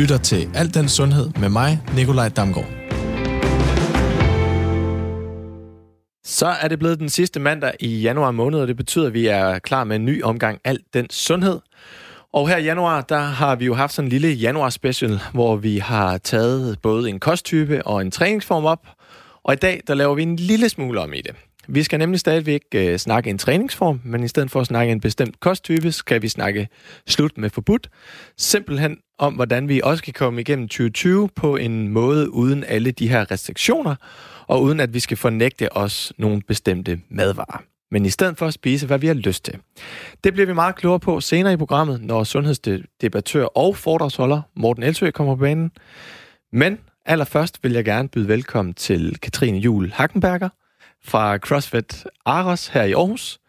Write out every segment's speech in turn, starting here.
lytter til Alt den Sundhed med mig, Nikolaj Damgaard. Så er det blevet den sidste mandag i januar måned, og det betyder, at vi er klar med en ny omgang Alt den Sundhed. Og her i januar, der har vi jo haft sådan en lille januar special, hvor vi har taget både en kosttype og en træningsform op. Og i dag, der laver vi en lille smule om i det. Vi skal nemlig stadigvæk øh, snakke en træningsform, men i stedet for at snakke en bestemt kosttype, skal vi snakke slut med forbudt. Simpelthen om, hvordan vi også kan komme igennem 2020 på en måde uden alle de her restriktioner, og uden at vi skal fornægte os nogle bestemte madvarer. Men i stedet for at spise, hvad vi har lyst til. Det bliver vi meget klogere på senere i programmet, når sundhedsdebattør og foredragsholder Morten Elsø kommer på banen. Men allerførst vil jeg gerne byde velkommen til Katrine Jul Hackenberger, fra CrossFit Aros her i Aarhus.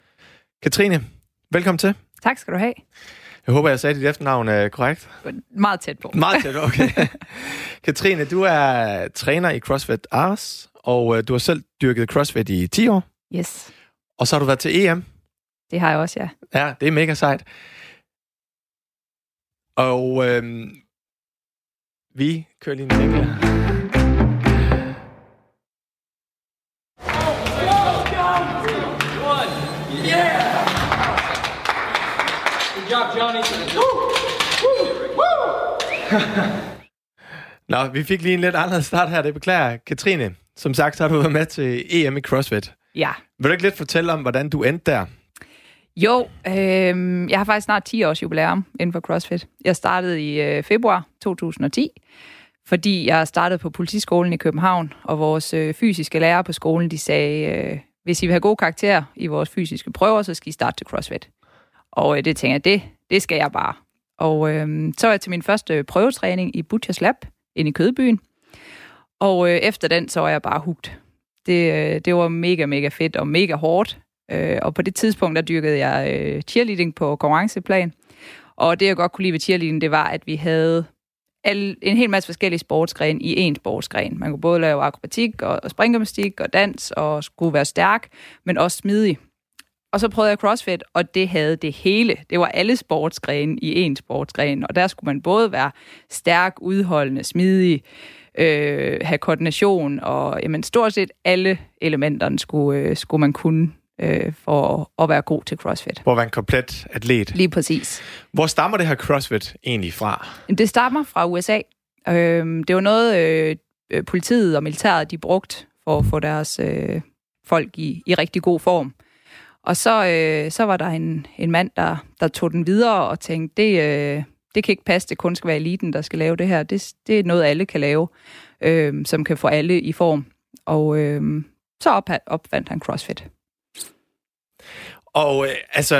Katrine, velkommen til. Tak skal du have. Jeg håber, jeg sagde dit efternavn er korrekt. Meget tæt på. Meget tæt, okay. Katrine, du er træner i CrossFit Aros, og øh, du har selv dyrket CrossFit i 10 år. Yes. Og så har du været til EM. Det har jeg også, ja. Ja, det er mega sejt. Og øh, vi kører lige en ting her. Job, Johnny. Nå, vi fik lige en lidt anderledes start her, det beklager Katrine. Som sagt, så har du været med til EM i CrossFit. Ja. Vil du ikke lidt fortælle om, hvordan du endte der? Jo, øh, jeg har faktisk snart 10 års jubilæum inden for CrossFit. Jeg startede i øh, februar 2010, fordi jeg startede på politiskolen i København, og vores øh, fysiske lærer på skolen, de sagde, øh, hvis I vil have gode karakterer i vores fysiske prøver, så skal I starte til CrossFit. Og øh, det tænker jeg, det, det skal jeg bare. Og øh, så var jeg til min første prøvetræning i Butchers Lab inde i Kødbyen. Og øh, efter den, så var jeg bare hugt. Det, øh, det var mega, mega fedt og mega hårdt. Øh, og på det tidspunkt, der dyrkede jeg øh, cheerleading på konkurrenceplan. Og det, jeg godt kunne lide ved cheerleading, det var, at vi havde al, en hel masse forskellige sportsgrene i én sportsgren. Man kunne både lave akrobatik og, og springgymnastik og dans og skulle være stærk, men også smidig. Og så prøvede jeg CrossFit, og det havde det hele. Det var alle sportsgrene i én sportsgren, og der skulle man både være stærk, udholdende, smidig, øh, have koordination, og jamen, stort set alle elementerne skulle, øh, skulle man kunne øh, for at være god til CrossFit. At være en komplet atlet. Lige præcis. Hvor stammer det her CrossFit egentlig fra? Det stammer fra USA. Øh, det var noget, øh, politiet og militæret de brugte for at få deres øh, folk i, i rigtig god form. Og så, øh, så var der en, en mand, der, der tog den videre og tænkte, det, øh, det kan ikke passe, det kun skal være eliten, der skal lave det her. Det, det er noget, alle kan lave, øh, som kan få alle i form. Og øh, så op, opfandt han CrossFit. Og øh, altså,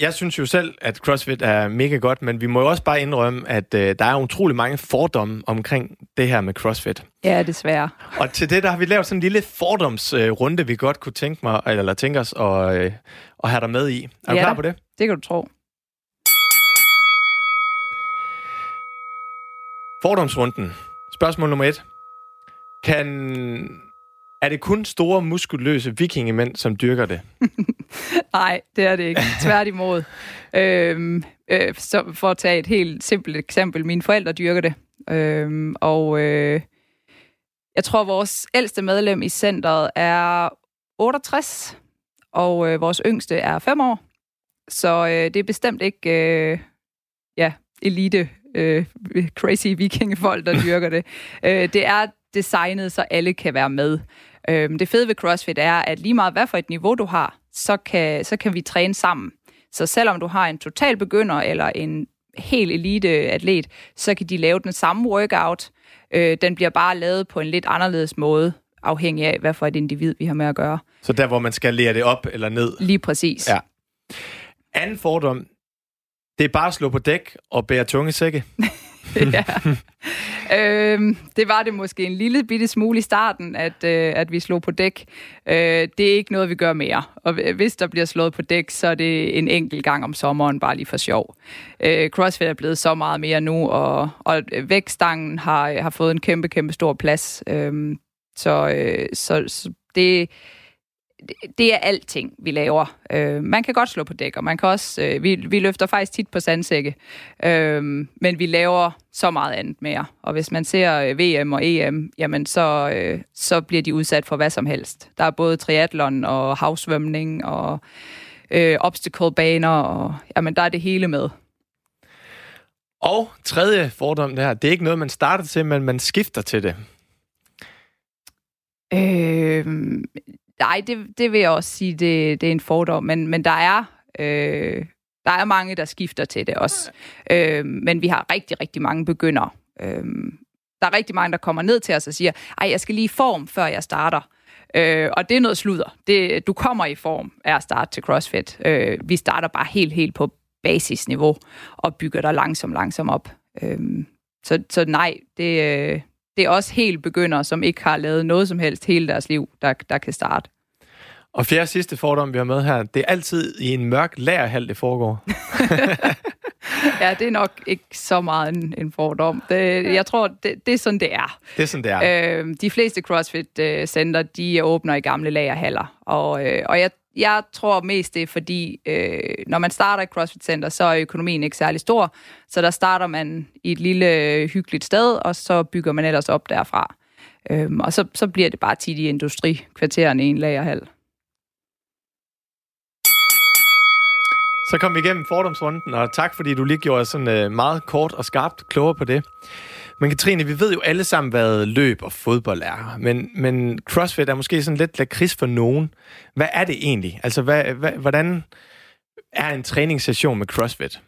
jeg synes jo selv, at CrossFit er mega godt, men vi må jo også bare indrømme, at øh, der er utrolig mange fordomme omkring det her med CrossFit. Ja, desværre. Og til det, der har vi lavet sådan en lille fordomsrunde, øh, vi godt kunne tænke mig, eller tænke os at, øh, at have dig med i. Er du ja, klar på det? det kan du tro. Fordomsrunden. Spørgsmål nummer et. Kan er det kun store, muskuløse vikingemænd, som dyrker det? Nej, det er det ikke. Tværtimod. øhm, øh, så for at tage et helt simpelt eksempel. Mine forældre dyrker det. Øhm, og øh, jeg tror, vores ældste medlem i centret er 68, og øh, vores yngste er 5 år. Så øh, det er bestemt ikke øh, ja, elite øh, crazy vikingefolk, der dyrker det. øh, det er designet, så alle kan være med. Øhm, det fede ved CrossFit er, at lige meget hvad for et niveau du har, så kan, så kan vi træne sammen. Så selvom du har en total begynder eller en helt elite atlet, så kan de lave den samme workout. Øh, den bliver bare lavet på en lidt anderledes måde, afhængig af, hvad for et individ vi har med at gøre. Så der, hvor man skal lære det op eller ned? Lige præcis. Ja. Anden fordom, det er bare at slå på dæk og bære tunge sække. ja. øhm, det var det måske en lille bitte smule i starten, at, øh, at vi slog på dæk. Øh, det er ikke noget, vi gør mere. Og hvis der bliver slået på dæk, så er det en enkelt gang om sommeren, bare lige for sjov. Øh, CrossFit er blevet så meget mere nu, og, og vækstangen har, har fået en kæmpe, kæmpe stor plads. Øh, så, øh, så, så det det er alting, vi laver. Øh, man kan godt slå på dæk, og man kan også, øh, vi, vi løfter faktisk tit på sandsække, øh, men vi laver så meget andet mere. Og hvis man ser øh, VM og EM, jamen så, øh, så bliver de udsat for hvad som helst. Der er både triathlon og havsvømning og øh, obstacle-baner, og jamen, der er det hele med. Og tredje fordom der, det er ikke noget, man starter til, men man skifter til det. Øh, nej, det, det vil jeg også sige, det, det er en fordom, men, men der er... Øh, der er mange, der skifter til det også. Øh, men vi har rigtig, rigtig mange begynder. Øh, der er rigtig mange, der kommer ned til os og siger, ej, jeg skal lige i form, før jeg starter. Øh, og det er noget sludder. Det, du kommer i form af at starte til CrossFit. Øh, vi starter bare helt, helt på basisniveau og bygger dig langsomt, langsomt op. Øh, så, så nej, det, øh, det er også helt begynder, som ikke har lavet noget som helst hele deres liv, der, der kan starte. Og fjerde sidste fordom, vi har med her, det er altid i en mørk lærerhal, det foregår. ja, det er nok ikke så meget en, en fordom. Det, jeg tror, det, det er sådan, det er. Det er sådan, det er. Øh, de fleste CrossFit-center, de åbner i gamle lagerhaller. Og, øh, og jeg, jeg tror mest, det er fordi, øh, når man starter et CrossFit-center, så er økonomien ikke særlig stor. Så der starter man i et lille øh, hyggeligt sted, og så bygger man ellers op derfra. Øhm, og så, så bliver det bare tit i industrikvartererne i en lagerhal. Så kom vi igennem fordomsrunden, og tak fordi du lige gjorde sådan øh, meget kort og skarpt klogere på det. Men Katrine, vi ved jo alle sammen, hvad løb og fodbold er. Men, men CrossFit er måske sådan lidt lakrids for nogen. Hvad er det egentlig? Altså, hvad, hvad, hvordan er en træningssession med CrossFit?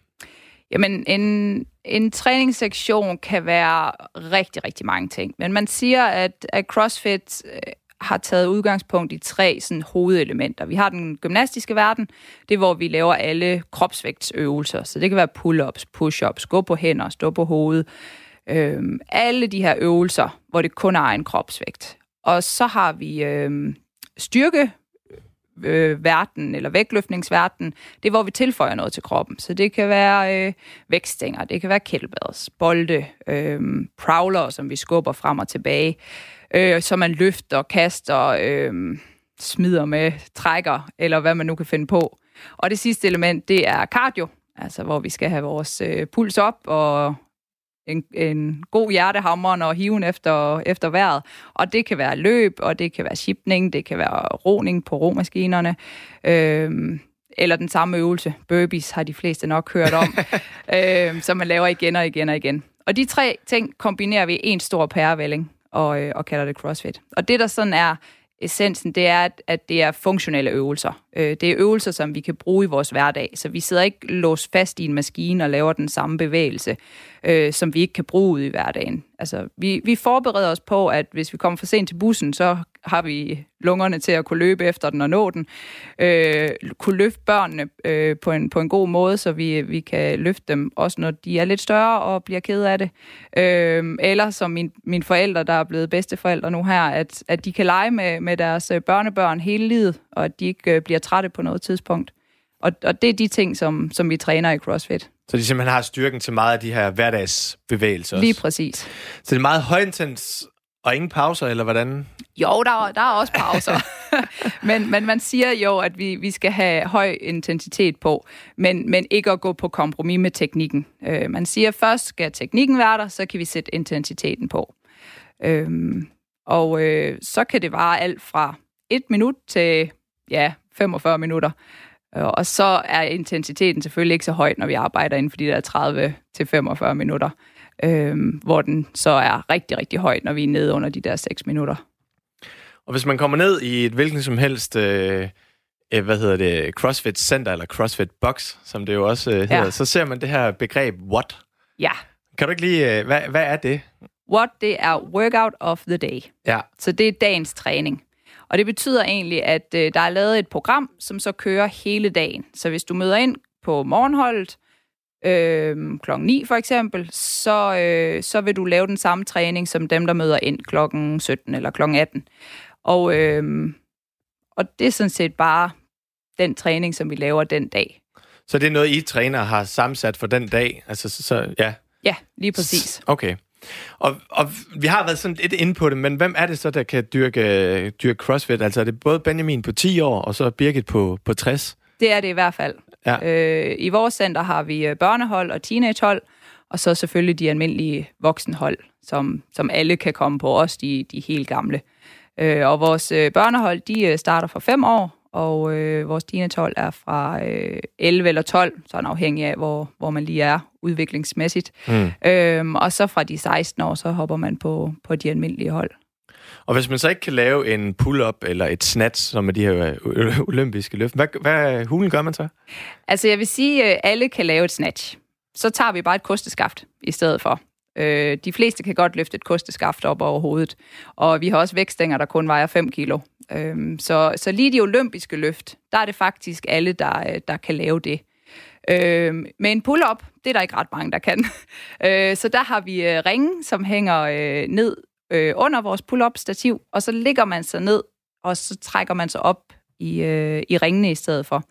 Jamen, en, en træningssektion kan være rigtig, rigtig mange ting. Men man siger, at, at CrossFit øh, har taget udgangspunkt i tre sådan, hovedelementer. Vi har den gymnastiske verden, det er, hvor vi laver alle kropsvægtsøvelser. Så det kan være pull-ups, push-ups, gå på hænder, stå på hovedet. Øhm, alle de her øvelser, hvor det kun er en kropsvægt. Og så har vi øhm, styrke øh, verden, eller vægtløftningsverden, det er, hvor vi tilføjer noget til kroppen. Så det kan være øh, vægtstænger, det kan være kettlebells, bolde, øh, prowler, som vi skubber frem og tilbage øh, som man løfter, kaster, øh, smider med, trækker, eller hvad man nu kan finde på. Og det sidste element, det er cardio, altså hvor vi skal have vores øh, puls op og en, en god hjertehammer og hiven efter, efter vejret. Og det kan være løb, og det kan være shipning, det kan være roning på romaskinerne. Øh, eller den samme øvelse. Burpees har de fleste nok hørt om, øh, som man laver igen og igen og igen. Og de tre ting kombinerer vi i en stor pærevælling og, øh, og kalder det CrossFit. Og det, der sådan er essensen, det er, at, at det er funktionelle øvelser. Øh, det er øvelser, som vi kan bruge i vores hverdag, så vi sidder ikke låst fast i en maskine og laver den samme bevægelse, øh, som vi ikke kan bruge ud i hverdagen. Altså, vi, vi forbereder os på, at hvis vi kommer for sent til bussen, så har vi lungerne til at kunne løbe efter den og nå den. Øh, kunne løfte børnene øh, på, en, på en god måde, så vi, vi kan løfte dem, også når de er lidt større og bliver ked af det. Øh, eller som min, mine forældre, der er blevet bedsteforældre nu her, at, at de kan lege med, med deres øh, børnebørn hele livet, og at de ikke øh, bliver trætte på noget tidspunkt. Og, og det er de ting, som, som vi træner i CrossFit. Så de simpelthen har styrken til meget af de her hverdagsbevægelser Lige præcis. Så det er meget højintens og ingen pauser, eller hvordan? Jo, der, der er også pauser. men, men man siger jo, at vi, vi skal have høj intensitet på, men, men ikke at gå på kompromis med teknikken. Øh, man siger, at først skal teknikken være der, så kan vi sætte intensiteten på. Øh, og øh, så kan det vare alt fra et minut til ja, 45 minutter. Og så er intensiteten selvfølgelig ikke så højt, når vi arbejder inden for de der 30-45 minutter øh, hvor den så er rigtig, rigtig høj, når vi er nede under de der 6 minutter. Og hvis man kommer ned i et hvilket som helst, øh, øh, hvad hedder det, CrossFit Center, eller CrossFit Box, som det jo også øh, hedder, ja. så ser man det her begreb WHAT. Ja. Kan du ikke lige, øh, hvad, hvad er det? WHAT, det er Workout of the Day. Ja. Så det er dagens træning. Og det betyder egentlig, at øh, der er lavet et program, som så kører hele dagen. Så hvis du møder ind på morgenholdet, øh, klokken 9 for eksempel, så, øh, så vil du lave den samme træning som dem, der møder ind klokken 17 eller klokken 18. Og, øh, og det er sådan set bare den træning, som vi laver den dag. Så det er noget, I træner har sammensat for den dag? Altså, så, ja. Ja, lige præcis. Okay. Og, og vi har været sådan lidt inde på det, men hvem er det så, der kan dyrke, dyrke CrossFit? Altså er det både Benjamin på 10 år, og så Birgit på, på 60? Det er det i hvert fald. Ja. Øh, I vores center har vi øh, børnehold og teenagehold, og så selvfølgelig de almindelige voksenhold, som, som alle kan komme på, også de, de helt gamle. Øh, og vores øh, børnehold, de øh, starter fra 5 år, og øh, vores teenagehold er fra øh, 11 eller 12, sådan afhængig af, hvor, hvor man lige er udviklingsmæssigt. Mm. Øhm, og så fra de 16 år, så hopper man på, på de almindelige hold. Og hvis man så ikke kan lave en pull-up eller et snatch, som er de her øh, olympiske løft, hvad, hvad hulen gør man så? Altså jeg vil sige, at alle kan lave et snatch. Så tager vi bare et kosteskaft i stedet for. Øh, de fleste kan godt løfte et kosteskaft op over hovedet. Og vi har også vægtstænger, der kun vejer 5 kilo. Øh, så, så lige de olympiske løft, der er det faktisk alle, der, øh, der kan lave det. Øh, med en pull-up, det er der ikke ret mange, der kan. øh, så der har vi øh, ringe, som hænger øh, ned øh, under vores pull-up stativ, og så ligger man sig ned, og så trækker man sig op i, øh, i ringene i stedet for.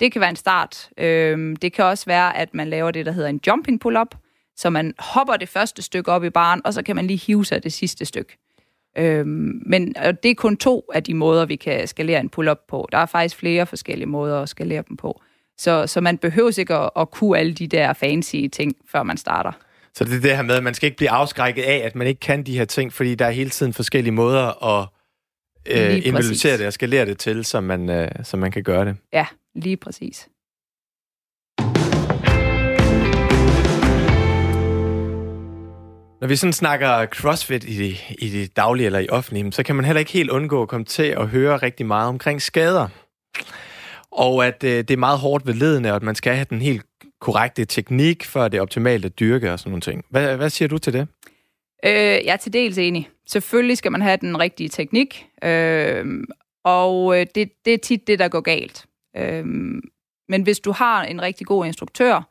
Det kan være en start. Øh, det kan også være, at man laver det, der hedder en jumping pull-up, så man hopper det første stykke op i baren, og så kan man lige hive sig det sidste stykke. Øhm, men det er kun to af de måder, vi kan skalere en pull-up på. Der er faktisk flere forskellige måder at skalere dem på. Så, så man behøver ikke at, at kunne alle de der fancy ting, før man starter. Så det er det her med, at man skal ikke blive afskrækket af, at man ikke kan de her ting, fordi der er hele tiden forskellige måder at øh, invalidere det og skalere det til, så man, øh, så man kan gøre det. Ja, lige præcis. Når vi sådan snakker CrossFit i det, i det daglige eller i offentlige, så kan man heller ikke helt undgå at komme til at høre rigtig meget omkring skader. Og at øh, det er meget hårdt ved ledene, og at man skal have den helt korrekte teknik, for det er optimalt at dyrke og sådan nogle ting. Hvad, hvad siger du til det? Øh, jeg er til dels enig. Selvfølgelig skal man have den rigtige teknik, øhm, øh, og det, det er tit det, der går galt. Øh, men hvis du har en rigtig god instruktør,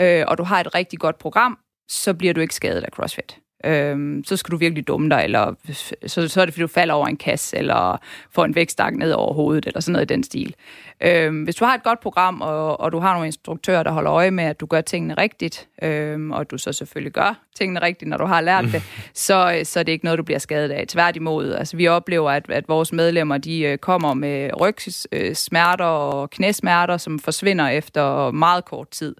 øh, og du har et rigtig godt program, så bliver du ikke skadet af CrossFit. Øhm, så skal du virkelig dumme dig, eller så, så er det, fordi du falder over en kasse, eller får en vægtstang ned over hovedet, eller sådan noget i den stil. Øhm, hvis du har et godt program, og, og du har nogle instruktører, der holder øje med, at du gør tingene rigtigt, øhm, og du så selvfølgelig gør tingene rigtigt, når du har lært det, så, så er det ikke noget, du bliver skadet af. Tværtimod, altså vi oplever, at, at vores medlemmer, de øh, kommer med rygsmerter og knæsmerter, som forsvinder efter meget kort tid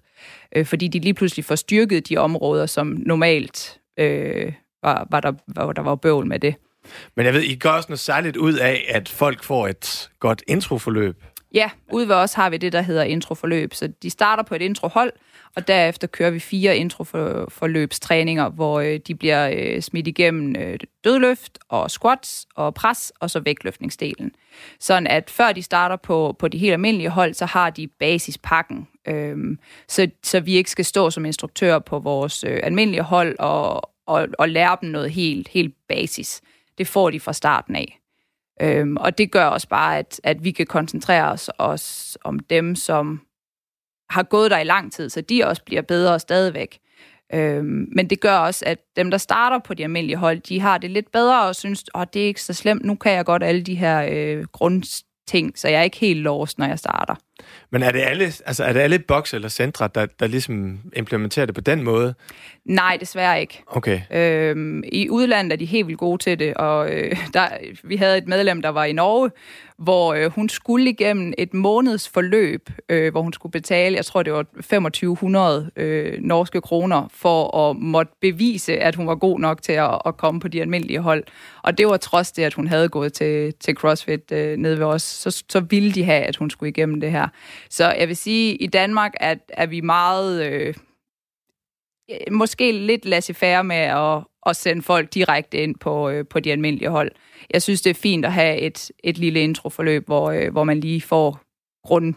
øh, fordi de lige pludselig får styrket de områder, som normalt øh, var, var, der, var, der var bøvl med det. Men jeg ved, I gør også noget særligt ud af, at folk får et godt introforløb. Ja, ude ved os har vi det, der hedder introforløb. Så de starter på et introhold, og derefter kører vi fire introforløbstræninger, hvor øh, de bliver øh, smidt igennem øh, dødløft og squats og pres, og så vægtløftningsdelen. Sådan at før de starter på, på de helt almindelige hold, så har de basispakken, øhm, så, så vi ikke skal stå som instruktør på vores øh, almindelige hold og, og, og lære dem noget helt, helt basis. Det får de fra starten af. Øhm, og det gør også bare, at, at vi kan koncentrere os, os om dem, som har gået der i lang tid, så de også bliver bedre stadigvæk. Øhm, men det gør også, at dem, der starter på de almindelige hold, de har det lidt bedre og synes, at oh, det er ikke så slemt, nu kan jeg godt alle de her øh, grundting, så jeg er ikke helt lost, når jeg starter. Men er det alle, altså er det alle boks eller centre, der, der ligesom implementerer det på den måde? Nej, desværre ikke. Okay. Øhm, I udlandet er de helt vildt gode til det, og øh, der, vi havde et medlem, der var i Norge, hvor øh, hun skulle igennem et måneds forløb, øh, hvor hun skulle betale, jeg tror det var 2500 øh, norske kroner, for at måtte bevise, at hun var god nok til at, at komme på de almindelige hold. Og det var trods det, at hun havde gået til, til CrossFit øh, nede ved os, så, så ville de have, at hun skulle igennem det her. Så jeg vil sige, at i Danmark er, er vi meget... Øh, måske lidt laissez-faire med at, at sende folk direkte ind på, øh, på de almindelige hold. Jeg synes, det er fint at have et, et lille introforløb, hvor, øh, hvor man lige får grund,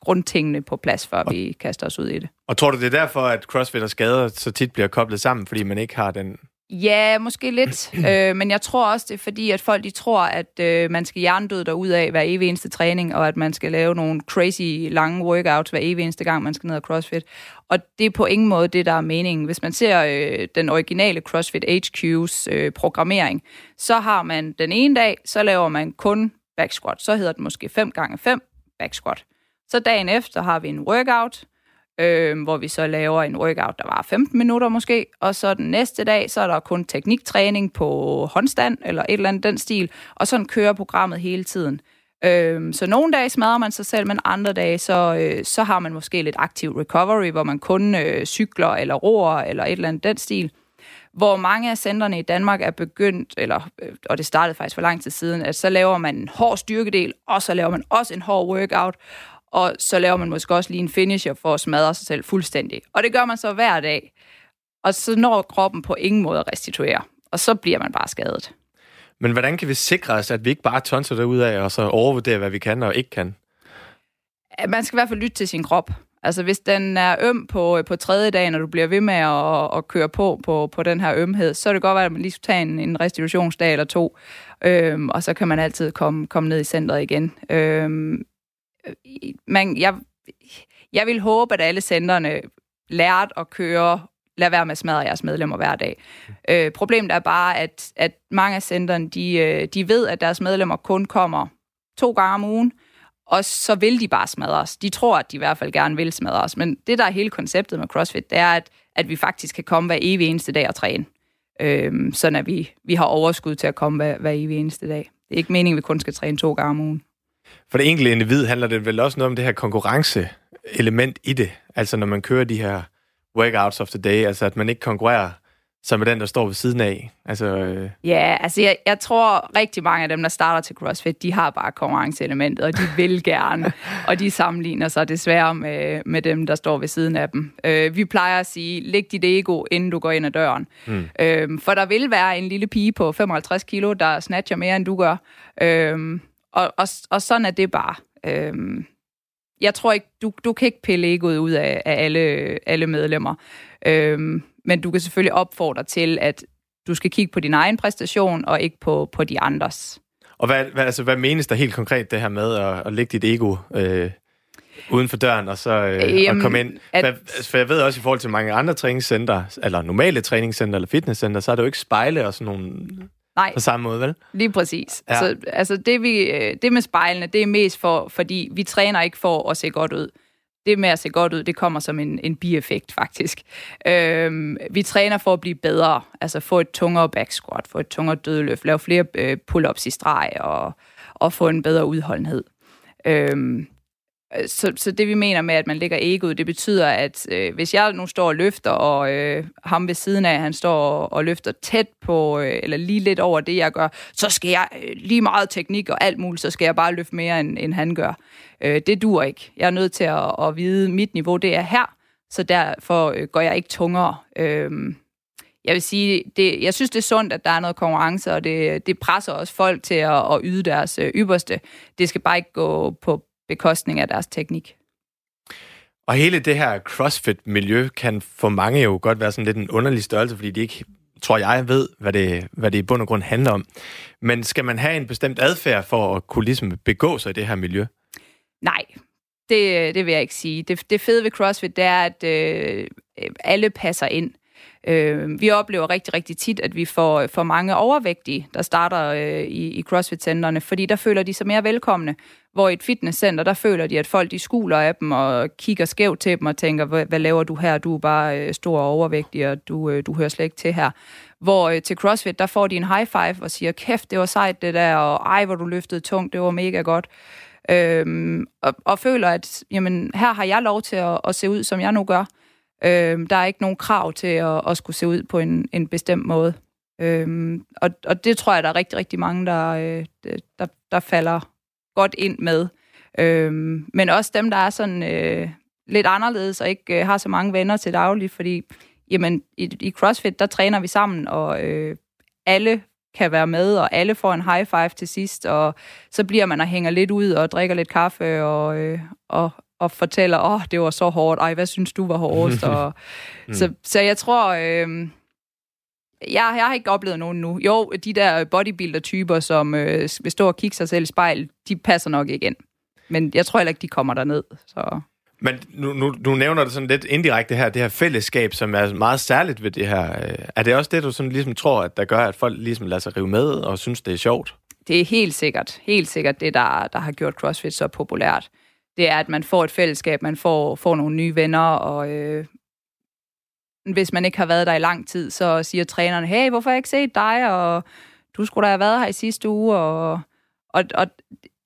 grundtingene på plads, før og, vi kaster os ud i det. Og tror du, det er derfor, at CrossFit og skader så tit bliver koblet sammen, fordi man ikke har den Ja, måske lidt. øh, men jeg tror også, det er fordi, at folk de tror, at øh, man skal hjernedøde derud af hver evig eneste træning, og at man skal lave nogle crazy lange workouts hver evig eneste gang, man skal ned og CrossFit. Og det er på ingen måde det, der er meningen. Hvis man ser øh, den originale CrossFit HQ's øh, programmering, så har man den ene dag, så laver man kun back squat. Så hedder det måske 5 gange 5 back squat. Så dagen efter har vi en workout, øh, hvor vi så laver en workout, der var 15 minutter måske, og så den næste dag, så er der kun tekniktræning på håndstand, eller et eller andet den stil, og sådan kører programmet hele tiden. Øh, så nogle dage smadrer man sig selv, men andre dage, så, øh, så har man måske lidt aktiv recovery, hvor man kun øh, cykler eller roer, eller et eller andet den stil. Hvor mange af centrene i Danmark er begyndt, eller, øh, og det startede faktisk for lang tid siden, at så laver man en hård styrkedel, og så laver man også en hård workout, og så laver man måske også lige en finisher for at smadre sig selv fuldstændig. Og det gør man så hver dag. Og så når kroppen på ingen måde at restituere, og så bliver man bare skadet. Men hvordan kan vi sikre os, at vi ikke bare tonser det ud af, og så overvurderer, hvad vi kan og ikke kan? Man skal i hvert fald lytte til sin krop. Altså hvis den er øm på, på tredje dag, når du bliver ved med at, at køre på, på på den her ømhed, så er det godt være, at man lige skal tage en, en restitutionsdag eller to, øhm, og så kan man altid komme, komme ned i centret igen. Øhm, Øh, man, jeg, jeg vil håbe, at alle centerne lærte at køre lad være med at smadre jeres medlemmer hver dag. Øh, problemet er bare, at, at mange af centerne, de, øh, de ved, at deres medlemmer kun kommer to gange om ugen, og så vil de bare smadre os. De tror, at de i hvert fald gerne vil smadre os. Men det, der er hele konceptet med CrossFit, det er, at, at vi faktisk kan komme hver evig eneste dag og træne. Øhm, sådan at vi, vi har overskud til at komme hver, hver evig eneste dag. Det er ikke meningen, at vi kun skal træne to gange om ugen. For det enkelte individ handler det vel også noget om det her konkurrenceelement i det. Altså når man kører de her workouts of the day, altså at man ikke konkurrerer som er den, der står ved siden af. Altså, øh... Ja, altså jeg, jeg tror rigtig mange af dem, der starter til CrossFit, de har bare konkurrenceelementet, og de vil gerne, og de sammenligner sig desværre med, med dem, der står ved siden af dem. Øh, vi plejer at sige, læg dit ego, inden du går ind ad døren. Mm. Øh, for der vil være en lille pige på 55 kilo, der snatcher mere, end du gør. Øh, og, og, og sådan er det bare. Øh, jeg tror ikke, du, du kan ikke pille egoet ud af, af alle, alle medlemmer. Øhm, men du kan selvfølgelig opfordre til, at du skal kigge på din egen præstation, og ikke på, på de andres. Og hvad, hvad, altså, hvad menes der helt konkret det her med at, at lægge dit ego øh, uden for døren, og så øh, Jamen, at komme ind? At, hvad, altså, for jeg ved også, i forhold til mange andre træningscenter, eller normale træningscenter eller fitnesscenter, så er det jo ikke spejle og sådan nogle... Nej, på samme måde, vel? lige præcis. Ja. Så, altså det, vi, øh, det med spejlene, det er mest for, fordi vi træner ikke for at se godt ud det med at se godt ud, det kommer som en, en bieffekt faktisk. Øhm, vi træner for at blive bedre, altså få et tungere back squat, få et tungere dødeløft, lave flere øh, pull-ups i streg og, og få en bedre udholdenhed. Øhm, Øh, så, så det vi mener med, at man lægger egoet, det betyder, at øh, hvis jeg nu står og løfter, og øh, ham ved siden af, han står og, og løfter tæt på, øh, eller lige lidt over det, jeg gør, så skal jeg øh, lige meget teknik og alt muligt, så skal jeg bare løfte mere, end, end han gør. Øh, det dur ikke. Jeg er nødt til at, at vide, mit niveau det er her, så derfor øh, går jeg ikke tungere. Øh, jeg vil sige, det, jeg synes, det er sundt, at der er noget konkurrence, og det, det presser også folk til at, at yde deres øh, ypperste. Det skal bare ikke gå på bekostning af deres teknik. Og hele det her CrossFit-miljø kan for mange jo godt være sådan lidt en underlig størrelse, fordi de ikke, tror jeg, ved, hvad det, hvad det i bund og grund handler om. Men skal man have en bestemt adfærd for at kunne ligesom begå sig i det her miljø? Nej, det, det vil jeg ikke sige. Det, det fede ved CrossFit, det er, at øh, alle passer ind. Øh, vi oplever rigtig, rigtig tit, at vi får, øh, for mange overvægtige, der starter øh, i, i CrossFit-centerne, fordi der føler de sig mere velkomne. Hvor i et fitnesscenter, der føler de, at folk de skuler af dem og kigger skævt til dem og tænker, hvad, hvad laver du her? Du er bare øh, stor og overvægtig, og du, øh, du hører slet ikke til her. Hvor øh, til CrossFit, der får de en high five og siger, kæft, det var sejt det der, og ej, hvor du løftede tungt, det var mega godt. Øhm, og, og føler, at jamen, her har jeg lov til at, at se ud, som jeg nu gør. Øh, der er ikke nogen krav til at, at skulle se ud på en, en bestemt måde. Øh, og, og det tror jeg, der er rigtig, rigtig mange, der, øh, der, der falder godt ind med. Øh, men også dem, der er sådan øh, lidt anderledes og ikke øh, har så mange venner til daglig, fordi jamen, i, i CrossFit, der træner vi sammen, og øh, alle kan være med, og alle får en high five til sidst, og så bliver man og hænger lidt ud og drikker lidt kaffe og, øh, og, og fortæller, åh, oh, det var så hårdt, ej, hvad synes du var hårdest? og, mm. så, så jeg tror, øh, jeg, jeg har ikke oplevet nogen nu. Jo, de der bodybuilder-typer, som øh, vil stå og kigge sig selv i spejl, de passer nok igen. Men jeg tror heller ikke, de kommer derned. Så. Men nu, nu, nu nævner du sådan lidt indirekte her, det her fællesskab, som er meget særligt ved det her. Er det også det, du sådan ligesom tror, at der gør, at folk ligesom lader sig rive med og synes, det er sjovt? Det er helt sikkert, helt sikkert det, der, der har gjort CrossFit så populært det er, at man får et fællesskab, man får, får nogle nye venner, og øh, hvis man ikke har været der i lang tid, så siger træneren, hey, hvorfor har jeg ikke set dig, og du skulle da have været her i sidste uge, og, og, og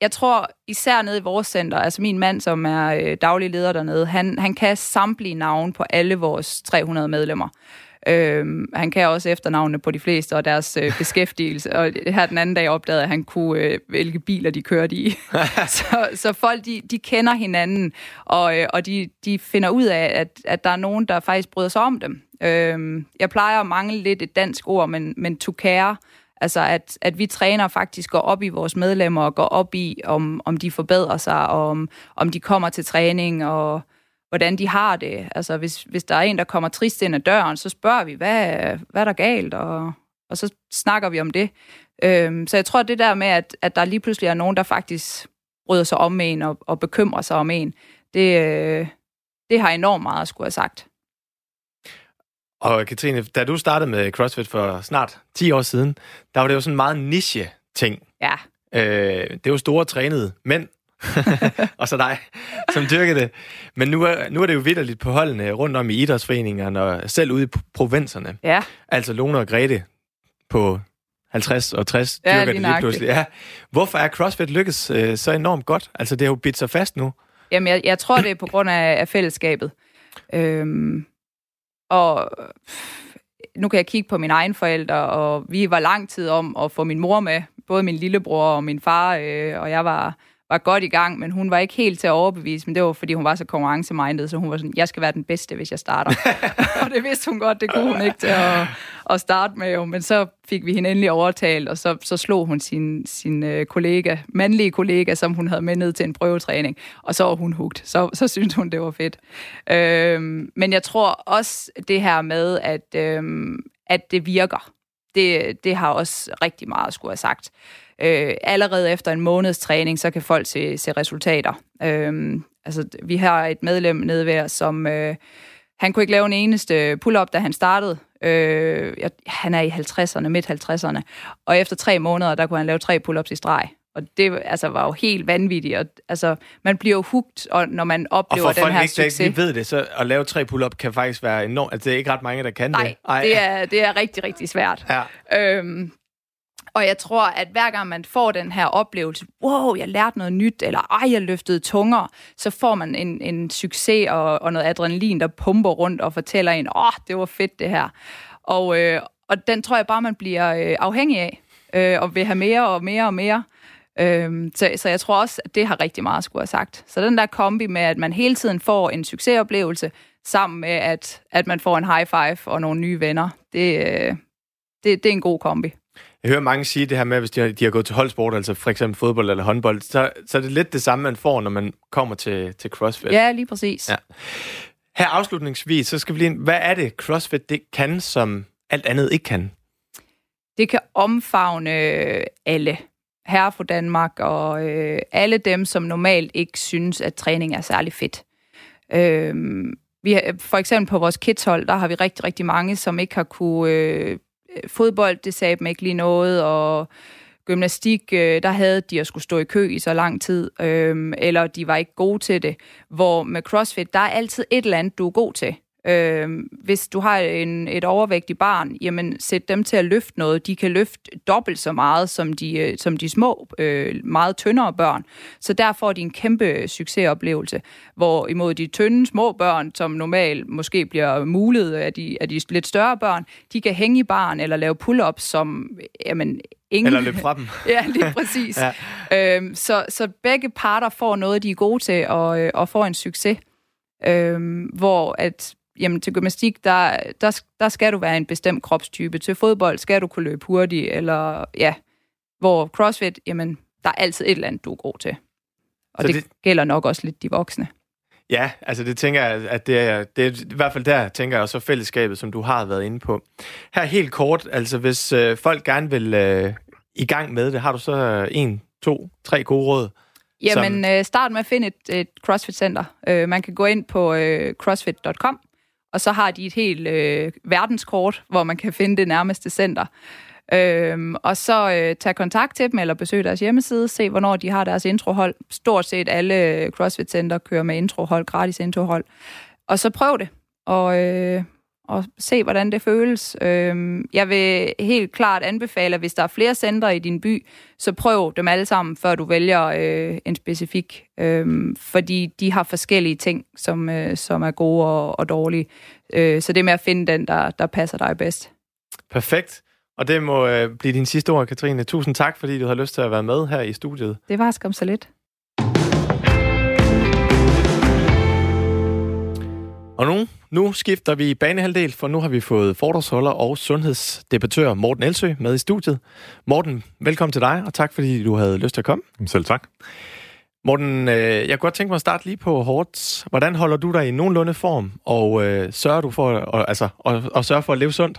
jeg tror især nede i vores center, altså min mand, som er øh, daglig leder dernede, han, han kan samtlige navn på alle vores 300 medlemmer. Øhm, han kan også efternavnene på de fleste og deres øh, beskæftigelse. Og her den anden dag opdagede, at han kunne øh, hvilke biler de kørte i. så, så folk, de, de kender hinanden, og, øh, og de, de finder ud af, at, at der er nogen, der faktisk bryder sig om dem. Øhm, jeg plejer at mangle lidt et dansk ord, men, men to care, Altså, at, at vi træner faktisk går op i vores medlemmer og går op i, om, om de forbedrer sig, og om, om de kommer til træning, og hvordan de har det. Altså, hvis, hvis der er en, der kommer trist ind ad døren, så spørger vi, hvad, hvad er der galt? Og, og så snakker vi om det. Øhm, så jeg tror, det der med, at, at der lige pludselig er nogen, der faktisk bryder sig om en og, og bekymrer sig om en, det, øh, det har enormt meget at skulle have sagt. Og Katrine, da du startede med CrossFit for snart 10 år siden, der var det jo sådan en meget niche-ting. Ja. Øh, det var store trænede mænd, og så dig, som dyrker det. Men nu er, nu er det jo vidderligt på holdene rundt om i idrætsforeningerne, og selv ude i provinserne. Ja. Altså Lone og Grete på 50 og 60 ja, dyrker det lige pludselig. Ja. Hvorfor er CrossFit lykkes øh, så enormt godt? Altså det har jo bidt sig fast nu. Jamen jeg, jeg tror, det er på grund af, af fællesskabet. Øhm, og nu kan jeg kigge på mine egne forældre, og vi var lang tid om at få min mor med. Både min lillebror og min far, øh, og jeg var var godt i gang, men hun var ikke helt til at overbevise, men det var, fordi hun var så konkurrencemindet, så hun var sådan, jeg skal være den bedste, hvis jeg starter. og det vidste hun godt, det kunne hun ikke til at, at starte med, jo. men så fik vi hende endelig overtalt, og så, så slog hun sin, sin øh, kollega, mandlige kollega, som hun havde med ned til en prøvetræning, og så var hun hugt. Så, så syntes hun, det var fedt. Øhm, men jeg tror også det her med, at, øhm, at det virker, det, det har også rigtig meget skulle have sagt øh, allerede efter en måneds træning, så kan folk se, se resultater. Øh, altså, vi har et medlem nede ved os, som... Øh, han kunne ikke lave en eneste pull-up, da han startede. Øh, han er i 50'erne, midt 50'erne. Og efter tre måneder, der kunne han lave tre pull-ups i streg. Og det altså, var jo helt vanvittigt. Og, altså, man bliver jo hugt, og når man oplever og for den her ikke, succes. Og ved det, så at lave tre pull-up kan faktisk være enormt. Altså, det er ikke ret mange, der kan Nej, det. Nej, det er, det er rigtig, rigtig svært. Ja. Øhm, og jeg tror, at hver gang man får den her oplevelse, wow, jeg lærte noget nyt, eller ej, jeg løftede tungere, så får man en, en succes og, og noget adrenalin, der pumper rundt og fortæller en, åh, oh, det var fedt det her. Og, øh, og den tror jeg bare, man bliver øh, afhængig af, øh, og vil have mere og mere og mere. Øh, så, så jeg tror også, at det har rigtig meget at skulle have sagt. Så den der kombi med, at man hele tiden får en succesoplevelse, sammen med, at, at man får en high five og nogle nye venner, det, øh, det, det er en god kombi. Jeg hører mange sige det her med, at hvis de har, de har gået til holdsport, altså for eksempel fodbold eller håndbold, så, så er det lidt det samme, man får, når man kommer til, til CrossFit. Ja, lige præcis. Ja. Her afslutningsvis, så skal vi lige hvad er det, CrossFit det kan, som alt andet ikke kan? Det kan omfavne alle. Herre for Danmark og øh, alle dem, som normalt ikke synes, at træning er særlig fedt. Øh, vi har, for eksempel på vores kidshold, der har vi rigtig, rigtig mange, som ikke har kunne øh, Øh, fodbold, det sagde dem ikke lige noget, og gymnastik, øh, der havde de at skulle stå i kø i så lang tid, øh, eller de var ikke gode til det. Hvor med CrossFit, der er altid et eller andet, du er god til. Øh, hvis du har en, et overvægtigt barn, jamen sæt dem til at løfte noget. De kan løfte dobbelt så meget som de, øh, som de små, øh, meget tyndere børn. Så der får de en kæmpe succesoplevelse. Hvor imod de tynde små børn, som normalt måske bliver mulet af de, af de lidt større børn, de kan hænge i barn eller lave pull-ups, som jamen, ingen... Eller løbe fra dem. ja, lige præcis. ja. Øhm, så, så begge parter får noget, de er gode til, og, og får en succes. Øhm, hvor at jamen til gymnastik, der, der, der skal du være en bestemt kropstype. Til fodbold skal du kunne løbe hurtigt, eller ja, hvor CrossFit, jamen, der er altid et eller andet, du er god til. Og det, det gælder nok også lidt de voksne. Ja, altså det tænker jeg, at det er, det er i hvert fald der, tænker jeg, så fællesskabet, som du har været inde på. Her helt kort, altså hvis øh, folk gerne vil øh, i gang med det, har du så øh, en, to, tre gode råd? Jamen, som... øh, start med at finde et, et CrossFit-center. Øh, man kan gå ind på øh, crossfit.com, og så har de et helt øh, verdenskort, hvor man kan finde det nærmeste center. Øhm, og så øh, tage kontakt til dem, eller besøge deres hjemmeside, se hvornår de har deres introhold. Stort set alle øh, CrossFit Center kører med introhold, gratis introhold. Og så prøv det, og, øh, og se, hvordan det føles. Øhm, jeg vil helt klart anbefale, at hvis der er flere centre i din by, så prøv dem alle sammen, før du vælger øh, en specifik. Øh, fordi de har forskellige ting, som, øh, som er gode og, og dårlige. Øh, så det med at finde den, der, der passer dig bedst. Perfekt. Og det må øh, blive din sidste ord, Katrine. Tusind tak, fordi du har lyst til at være med her i studiet. Det var skam så lidt. Og nu, nu skifter vi banehalvdel, for nu har vi fået foredragsholder og sundhedsdebattør Morten Elsø med i studiet. Morten, velkommen til dig, og tak fordi du havde lyst til at komme. Selv tak. Morten, øh, jeg kunne godt tænke mig at starte lige på hårdt. Hvordan holder du dig i nogenlunde form, og øh, sørger du for, og, altså, og, og sørger for at leve sundt?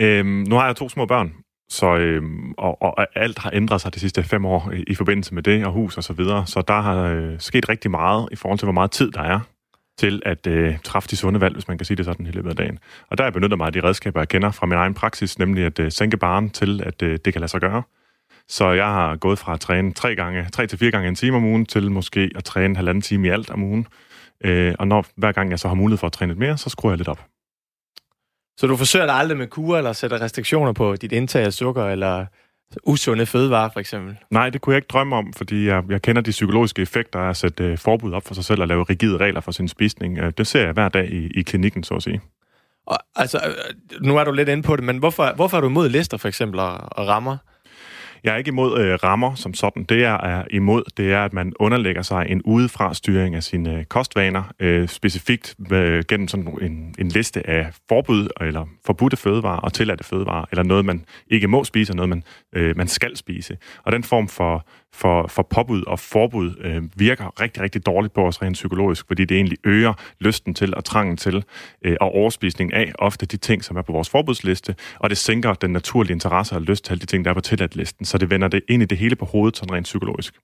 Øhm, nu har jeg to små børn, så, øhm, og, og alt har ændret sig de sidste fem år i, i forbindelse med det, og hus og så videre. Så der har øh, sket rigtig meget i forhold til, hvor meget tid der er til at øh, træffe de sunde valg, hvis man kan sige det sådan i løbet af dagen. Og der er jeg benyttet mig af de redskaber, jeg kender fra min egen praksis, nemlig at øh, sænke baren til, at øh, det kan lade sig gøre. Så jeg har gået fra at træne tre, gange, tre til fire gange en time om ugen, til måske at træne halvanden time i alt om ugen. Øh, og når, hver gang jeg så har mulighed for at træne lidt mere, så skruer jeg lidt op. Så du forsøger dig aldrig med kur, eller sætter restriktioner på dit indtag af sukker, eller usunde fødevarer, for eksempel? Nej, det kunne jeg ikke drømme om, fordi jeg, jeg kender de psykologiske effekter af at sætte uh, forbud op for sig selv og lave rigide regler for sin spisning. Uh, det ser jeg hver dag i, i klinikken, så at sige. Og, altså, øh, nu er du lidt inde på det, men hvorfor, hvorfor er du imod lister, for eksempel, og, og rammer? Jeg er ikke imod øh, rammer som sådan. Det, jeg er imod, det er, at man underlægger sig en udefra styring af sine øh, kostvaner, øh, specifikt øh, gennem sådan en, en liste af forbud eller forbudte fødevarer og tilladte fødevarer, eller noget, man ikke må spise, og noget, man, øh, man skal spise. Og den form for for, for påbud og forbud øh, virker rigtig, rigtig dårligt på os rent psykologisk, fordi det egentlig øger lysten til og trangen til øh, og overspisning af ofte de ting, som er på vores forbudsliste, og det sænker den naturlige interesse og lyst til alle de ting, der er på tilladt-listen, så det vender det ind i det hele på hovedet, sådan rent psykologisk.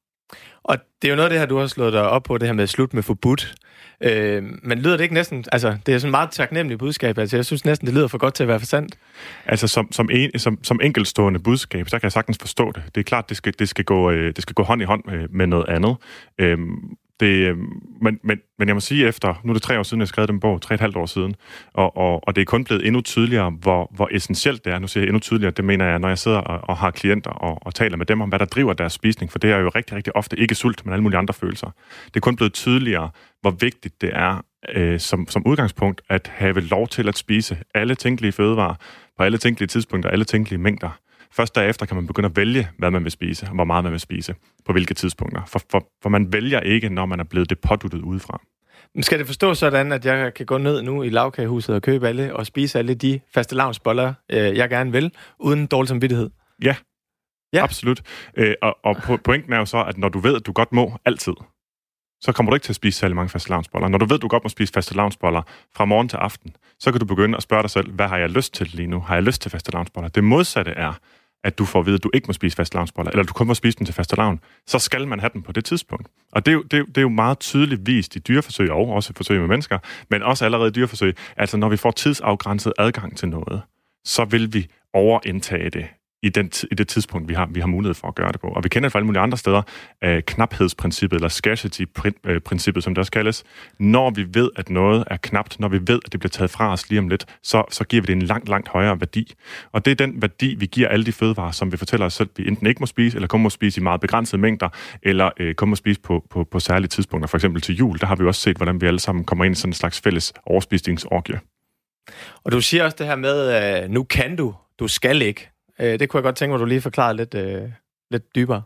Og det er jo noget af det her, du har slået dig op på, det her med slut med forbudt. Øh, men lyder det ikke næsten... Altså, det er sådan et meget taknemmeligt budskab. Altså, jeg synes næsten, det lyder for godt til at være for sandt. Altså, som, som, en, som, som enkeltstående budskab, så kan jeg sagtens forstå det. Det er klart, det skal, det skal, gå, øh, det skal gå hånd i hånd med, med noget andet. Øhm, det, øh, men, men, men jeg må sige efter, nu er det tre år siden, jeg skrev den bog, tre et halvt år siden, og, og, og det er kun blevet endnu tydeligere, hvor, hvor essentielt det er. Nu siger jeg endnu tydeligere, det mener jeg, når jeg sidder og, og har klienter og, og taler med dem om, hvad der driver deres spisning, for det er jo rigtig, rigtig ofte ikke sult, men alle mulige andre følelser. Det er kun blevet tydeligere, hvor vigtigt det er øh, som, som udgangspunkt at have lov til at spise alle tænkelige fødevarer på alle tænkelige tidspunkter, alle tænkelige mængder. Først derefter kan man begynde at vælge, hvad man vil spise, og hvor meget man vil spise, på hvilke tidspunkter. For, for, for man vælger ikke, når man er blevet det påduttet udefra. Skal det forstå sådan, at jeg kan gå ned nu i lavkagehuset og købe alle og spise alle de faste lavnsboller, øh, jeg gerne vil, uden dårlig samvittighed? Ja, ja. absolut. Øh, og, og pointen er jo så, at når du ved, at du godt må altid, så kommer du ikke til at spise særlig mange faste lavnsboller. Når du ved, at du godt må spise faste lavnsboller fra morgen til aften, så kan du begynde at spørge dig selv, hvad har jeg lyst til lige nu? Har jeg lyst til faste lavnsboller? Det modsatte er, at du får at vide, at du ikke må spise faste lavnsboller, eller du kun må spise dem til faste lavn, så skal man have dem på det tidspunkt. Og det er, jo, det, er jo, det er jo meget tydeligt vist i dyreforsøg, og også i forsøg med mennesker, men også allerede i dyreforsøg. Altså, når vi får tidsafgrænset adgang til noget, så vil vi overindtage det i, den, i det tidspunkt, vi har, vi har mulighed for at gøre det på. Og vi kender det fra alle mulige andre steder, øh, knaphedsprincippet, eller scarcity-princippet, som det også kaldes. Når vi ved, at noget er knapt, når vi ved, at det bliver taget fra os lige om lidt, så, så giver vi det en langt, langt højere værdi. Og det er den værdi, vi giver alle de fødevarer, som vi fortæller os selv, vi enten ikke må spise, eller kun må spise i meget begrænsede mængder, eller øh, kun må spise på, på, på særlige tidspunkter. For eksempel til jul, der har vi også set, hvordan vi alle sammen kommer ind i sådan en slags fælles overspisningsorgie. Og du siger også det her med, øh, nu kan du, du skal ikke. Øh, det kunne jeg godt tænke mig, at du lige forklarede lidt, øh, lidt dybere.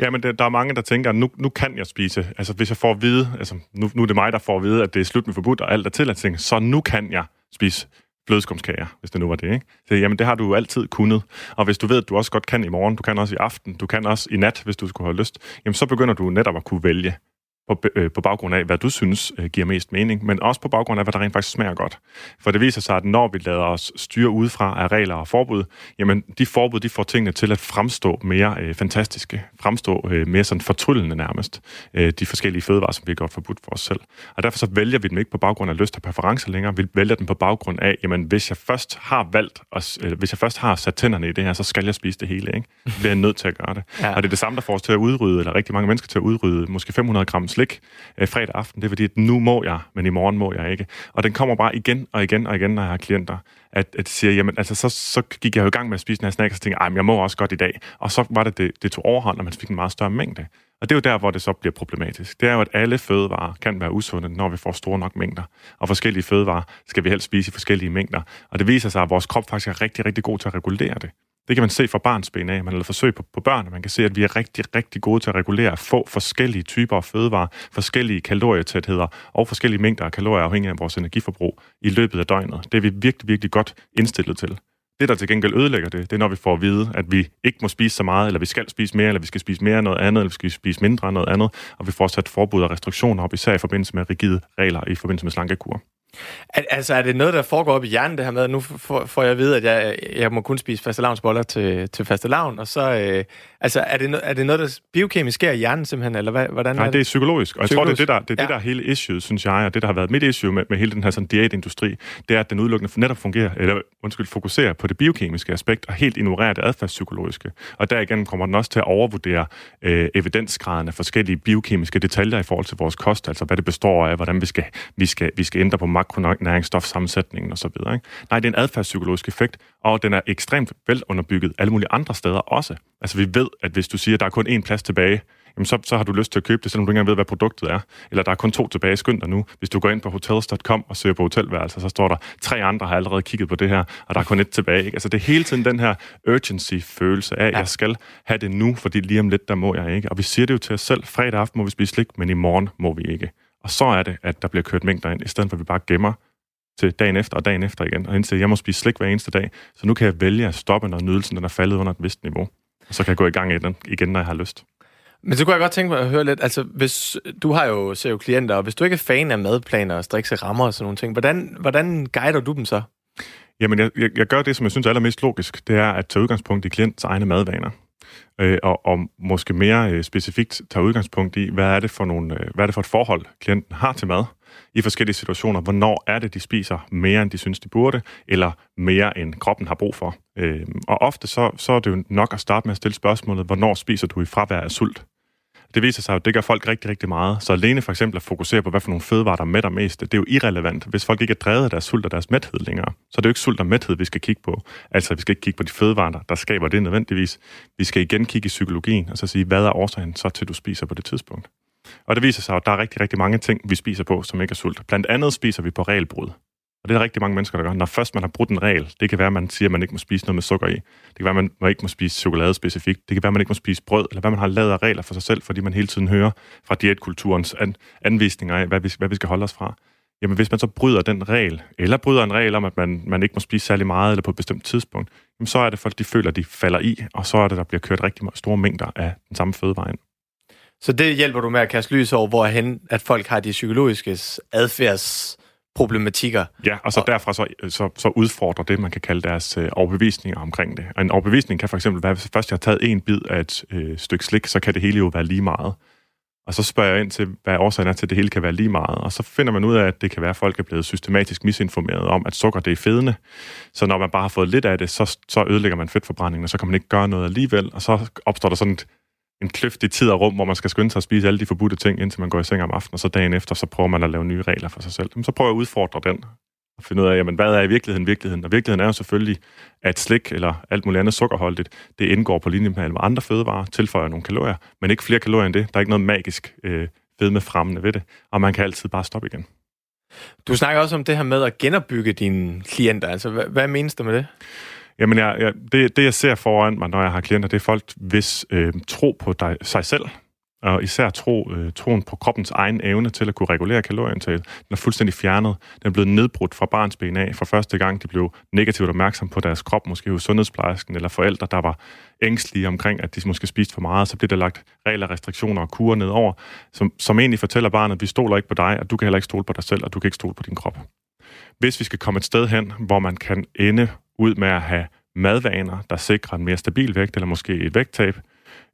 Ja, men det, der er mange, der tænker, at nu, nu kan jeg spise. Altså, hvis jeg får at vide, altså, nu, nu er det mig, der får at vide, at det er slut med forbudt, og alt er til at tænke, så nu kan jeg spise flødeskumskager, hvis det nu var det, ikke? Så jamen, det har du jo altid kunnet. Og hvis du ved, at du også godt kan i morgen, du kan også i aften, du kan også i nat, hvis du skulle have lyst, jamen så begynder du netop at kunne vælge på, øh, på baggrund af, hvad du synes øh, giver mest mening, men også på baggrund af, hvad der rent faktisk smager godt. For det viser sig, at når vi lader os styre udefra af regler og forbud, jamen de forbud, de får tingene til at fremstå mere øh, fantastiske, fremstå øh, mere sådan fortryllende nærmest, øh, de forskellige fødevarer, som vi har gjort forbudt for os selv. Og derfor så vælger vi dem ikke på baggrund af lyst og præferencer længere, vi vælger dem på baggrund af, jamen hvis jeg først har valgt, os, øh, hvis jeg først har sat tænderne i det her, så skal jeg spise det hele, ikke? Så bliver jeg nødt til at gøre det. Ja. Og det er det samme, der får os til at udrydde, eller rigtig mange mennesker til at udrydde, måske 500 gram slik øh, fredag aften. Det er fordi, at nu må jeg, men i morgen må jeg ikke. Og den kommer bare igen og igen og igen, når jeg har klienter, at, at siger, jamen, altså, så, så gik jeg jo i gang med at spise den her snack, og så tænkte jeg, jeg må også godt i dag. Og så var det, det, det tog overhånd, og man fik en meget større mængde. Og det er jo der, hvor det så bliver problematisk. Det er jo, at alle fødevarer kan være usunde, når vi får store nok mængder. Og forskellige fødevarer skal vi helst spise i forskellige mængder. Og det viser sig, at vores krop faktisk er rigtig, rigtig god til at regulere det. Det kan man se fra barns ben af. Man har lavet forsøg på, på børn, og man kan se, at vi er rigtig, rigtig gode til at regulere få forskellige typer af fødevarer, forskellige kalorietætheder og forskellige mængder af kalorier afhængig af vores energiforbrug i løbet af døgnet. Det er vi virkelig, virkelig godt indstillet til. Det, der til gengæld ødelægger det, det er, når vi får at vide, at vi ikke må spise så meget, eller vi skal spise mere, eller vi skal spise mere af noget andet, eller vi skal spise mindre af noget andet, og vi får sat forbud og restriktioner op, især i forbindelse med rigide regler i forbindelse med slankekur. Al- altså, er det noget, der foregår op i hjernen, det her med, nu får, jeg at vide, at jeg, jeg må kun spise fastelavnsboller til, til fastelavn, og så, øh, altså, er det, no, er det noget, der biokemisk sker i hjernen simpelthen, eller hvad, hvordan Nej, er det? det er psykologisk, og jeg psykologisk. tror, det er det, der, det, er ja. det, der er hele issue, synes jeg, og det, der har været mit issue med, med hele den her sådan diætindustri, det er, at den udelukkende netop fungerer, eller undskyld, fokuserer på det biokemiske aspekt, og helt ignorerer det adfærdspsykologiske. Og der igen kommer den også til at overvurdere øh, evidensgraden af forskellige biokemiske detaljer i forhold til vores kost, altså hvad det består af, hvordan vi skal, vi skal, vi skal ændre på makronæringsstofsammensætningen osv. Ikke? Nej, det er en adfærdspsykologisk effekt, og den er ekstremt velunderbygget alle mulige andre steder også. Altså vi ved, at hvis du siger, at der er kun én plads tilbage, jamen så, så har du lyst til at købe det, selvom du ikke engang ved, hvad produktet er. Eller der er kun to tilbage, skynd dig nu. Hvis du går ind på hotels.com og søger på hotelværelser, så står der, tre andre har allerede kigget på det her, og der er kun et tilbage. Ikke? Altså det er hele tiden den her urgency-følelse af, at ja. jeg skal have det nu, fordi lige om lidt, der må jeg ikke. Og vi siger det jo til os selv, fredag aften må vi spise slik, men i morgen må vi ikke. Og så er det, at der bliver kørt mængder ind, i stedet for at vi bare gemmer til dagen efter og dagen efter igen, og indtil jeg må spise slik hver eneste dag, så nu kan jeg vælge at stoppe, når nydelsen den er faldet under et vist niveau. Og så kan jeg gå i gang igen, igen når jeg har lyst. Men så kunne jeg godt tænke mig at høre lidt, altså hvis du har jo, ser jo klienter, og hvis du ikke er fan af madplaner og strikse rammer og sådan nogle ting, hvordan, hvordan guider du dem så? Jamen, jeg, jeg, jeg gør det, som jeg synes er allermest logisk, det er at tage udgangspunkt i klientens egne madvaner øh, og, og måske mere øh, specifikt tager udgangspunkt i, hvad er, det for nogle, øh, hvad er det for et forhold, klienten har til mad i forskellige situationer. Hvornår er det, de spiser mere, end de synes, de burde, eller mere, end kroppen har brug for. Øh, og ofte så, så er det jo nok at starte med at stille spørgsmålet, hvornår spiser du i fravær af sult? Det viser sig jo, det gør folk rigtig, rigtig meget. Så alene for eksempel at fokusere på, hvad for nogle fødevarer, der mætter mest, det er jo irrelevant. Hvis folk ikke er drevet af deres sult og deres mæthed længere, så er det jo ikke sult og mæthed, vi skal kigge på. Altså, vi skal ikke kigge på de fødevarer, der skaber det nødvendigvis. Vi skal igen kigge i psykologien, og så sige, hvad er årsagen så til, du spiser på det tidspunkt? Og det viser sig, at der er rigtig, rigtig mange ting, vi spiser på, som ikke er sult. Blandt andet spiser vi på regelbrud. Og det er der rigtig mange mennesker, der gør. Når først man har brudt en regel, det kan være, at man siger, at man ikke må spise noget med sukker i. Det kan være, at man ikke må spise chokolade specifikt. Det kan være, at man ikke må spise brød, eller hvad man har lavet af regler for sig selv, fordi man hele tiden hører fra diætkulturens an- anvisninger af, hvad vi, hvad vi skal holde os fra. Jamen hvis man så bryder den regel, eller bryder en regel om, at man, man ikke må spise særlig meget, eller på et bestemt tidspunkt, jamen så er det folk, de føler, de falder i, og så er det, der bliver kørt rigtig store mængder af den samme fødevare ind. Så det hjælper du med at kaste lys over, hvorhen at folk har de psykologiske adfærds problematikker. Ja, og så og derfra så, så, så udfordrer det, man kan kalde deres øh, overbevisninger omkring det. Og en overbevisning kan for eksempel være, hvis først jeg har taget en bid af et øh, stykke slik, så kan det hele jo være lige meget. Og så spørger jeg ind til, hvad årsagen er til, at det hele kan være lige meget. Og så finder man ud af, at det kan være, at folk er blevet systematisk misinformeret om, at sukker det er fedende. Så når man bare har fået lidt af det, så, så ødelægger man fedtforbrændingen, og så kan man ikke gøre noget alligevel. Og så opstår der sådan et en kløft i tid og rum, hvor man skal skynde sig at spise alle de forbudte ting, indtil man går i seng om aftenen, og så dagen efter, så prøver man at lave nye regler for sig selv. Så prøver jeg at udfordre den, og finde ud af, jamen, hvad er i virkeligheden virkeligheden? Og virkeligheden er jo selvfølgelig, at slik eller alt muligt andet sukkerholdigt, det indgår på linje med alle andre fødevarer, tilføjer nogle kalorier, men ikke flere kalorier end det. Der er ikke noget magisk øh, fedme fremmende ved det, og man kan altid bare stoppe igen. Du snakker også om det her med at genopbygge dine klienter. Altså, hvad, hvad menes du med det? Jamen, jeg, jeg, det, det, jeg ser foran mig, når jeg har klienter, det er folk, hvis øh, tro på dig, sig selv og især tro, øh, troen på kroppens egen evne til at kunne regulere kalorieindtaget, den er fuldstændig fjernet. Den er blevet nedbrudt fra barns ben af for første gang. De blev negativt opmærksom på deres krop, måske hos sundhedsplejersken eller forældre, der var ængstlige omkring, at de måske spiste for meget. Så bliver der lagt regler, restriktioner og kurer nedover, som, som egentlig fortæller barnet, vi stoler ikke på dig, og du kan heller ikke stole på dig selv, og du kan ikke stole på din krop. Hvis vi skal komme et sted hen, hvor man kan ende ud med at have madvaner, der sikrer en mere stabil vægt, eller måske et vægttab,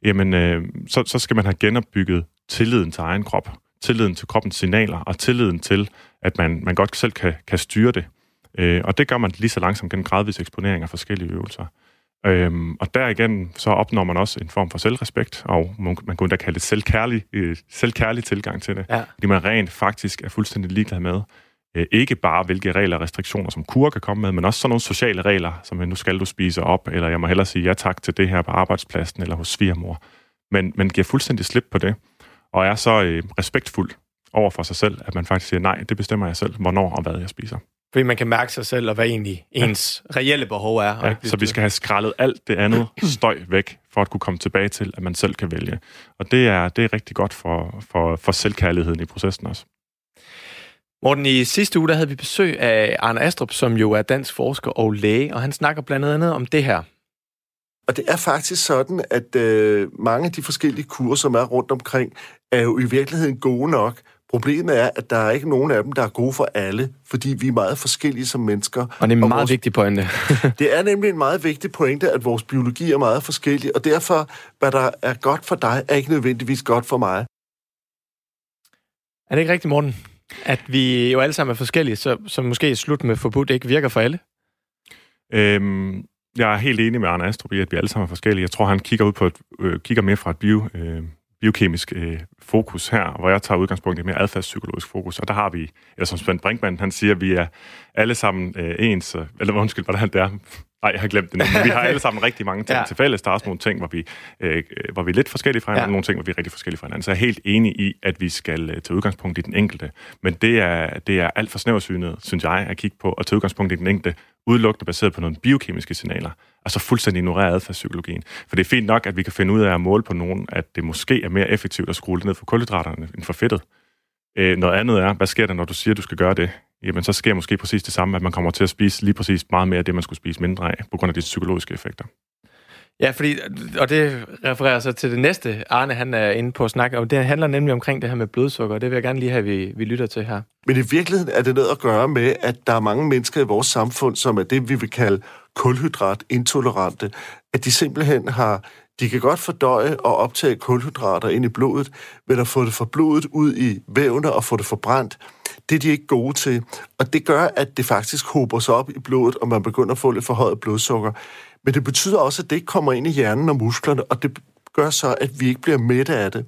jamen øh, så, så skal man have genopbygget tilliden til egen krop, tilliden til kroppens signaler, og tilliden til, at man, man godt selv kan, kan styre det. Øh, og det gør man lige så langsomt gennem gradvis eksponering af forskellige øvelser. Øhm, og der igen, så opnår man også en form for selvrespekt, og man, man kunne da kalde det selvkærlig, øh, selvkærlig tilgang til det. Ja. Fordi man rent faktisk er fuldstændig ligeglad med, ikke bare hvilke regler og restriktioner, som kur kan komme med, men også sådan nogle sociale regler, som nu skal du spise op, eller jeg må hellere sige ja tak til det her på arbejdspladsen eller hos svigermor. Men man giver fuldstændig slip på det, og er så øh, respektfuld over for sig selv, at man faktisk siger, nej, det bestemmer jeg selv, hvornår og hvad jeg spiser. Fordi man kan mærke sig selv, og hvad egentlig ens ja. reelle behov er. Ja, så vi skal have skrællet alt det andet støj væk, for at kunne komme tilbage til, at man selv kan vælge. Og det er, det er rigtig godt for, for, for selvkærligheden i processen også. Morten, i sidste uge der havde vi besøg af Arne Astrup, som jo er dansk forsker og læge, og han snakker blandt andet om det her. Og det er faktisk sådan, at øh, mange af de forskellige kurser, som er rundt omkring, er jo i virkeligheden gode nok. Problemet er, at der er ikke nogen af dem, der er gode for alle, fordi vi er meget forskellige som mennesker. Og det er en meget vores... vigtig pointe. det er nemlig en meget vigtig pointe, at vores biologi er meget forskellig, og derfor, hvad der er godt for dig, er ikke nødvendigvis godt for mig. Er det ikke rigtigt, Morten? At vi jo alle sammen er forskellige, så, så måske slut med forbudt ikke virker for alle? Øhm, jeg er helt enig med Arne Astrup i, at vi alle sammen er forskellige. Jeg tror, han kigger ud på et, øh, kigger mere fra et bio, øh, biokemisk øh, fokus her, hvor jeg tager udgangspunkt i et mere adfærdspsykologisk fokus. Og der har vi, eller som Svend Brinkmann, han siger, at vi er alle sammen øh, ens, eller undskyld, hvordan det er, Nej, jeg har glemt det vi har alle sammen rigtig mange ting ja. til fælles. Der er også nogle ting, hvor vi, øh, hvor vi er lidt forskellige fra hinanden, ja. og nogle ting, hvor vi er rigtig forskellige fra hinanden. Så jeg er helt enig i, at vi skal øh, tage udgangspunkt i den enkelte. Men det er, det er alt for snæversynet, synes jeg, at kigge på, at tage udgangspunkt i den enkelte, udelukkende baseret på nogle biokemiske signaler. Altså fuldstændig ignorere adfærdspsykologien. For det er fint nok, at vi kan finde ud af at måle på nogen, at det måske er mere effektivt at skrue ned for kulhydraterne end for fedtet. Øh, noget andet er, hvad sker der, når du siger, at du skal gøre det? jamen så sker måske præcis det samme, at man kommer til at spise lige præcis meget mere af det, man skulle spise mindre af, på grund af de psykologiske effekter. Ja, fordi, og det refererer så til det næste, Arne han er inde på at snakke om. Det handler nemlig omkring det her med blodsukker, og det vil jeg gerne lige have, at vi, vi lytter til her. Men i virkeligheden er det noget at gøre med, at der er mange mennesker i vores samfund, som er det, vi vil kalde kulhydratintolerante, at de simpelthen har de kan godt fordøje og optage kulhydrater ind i blodet, men at få det fra blodet ud i vævne og få det forbrændt, det er de ikke gode til. Og det gør, at det faktisk hober sig op i blodet, og man begynder at få lidt forhøjet blodsukker. Men det betyder også, at det ikke kommer ind i hjernen og musklerne, og det gør så, at vi ikke bliver mætte af det.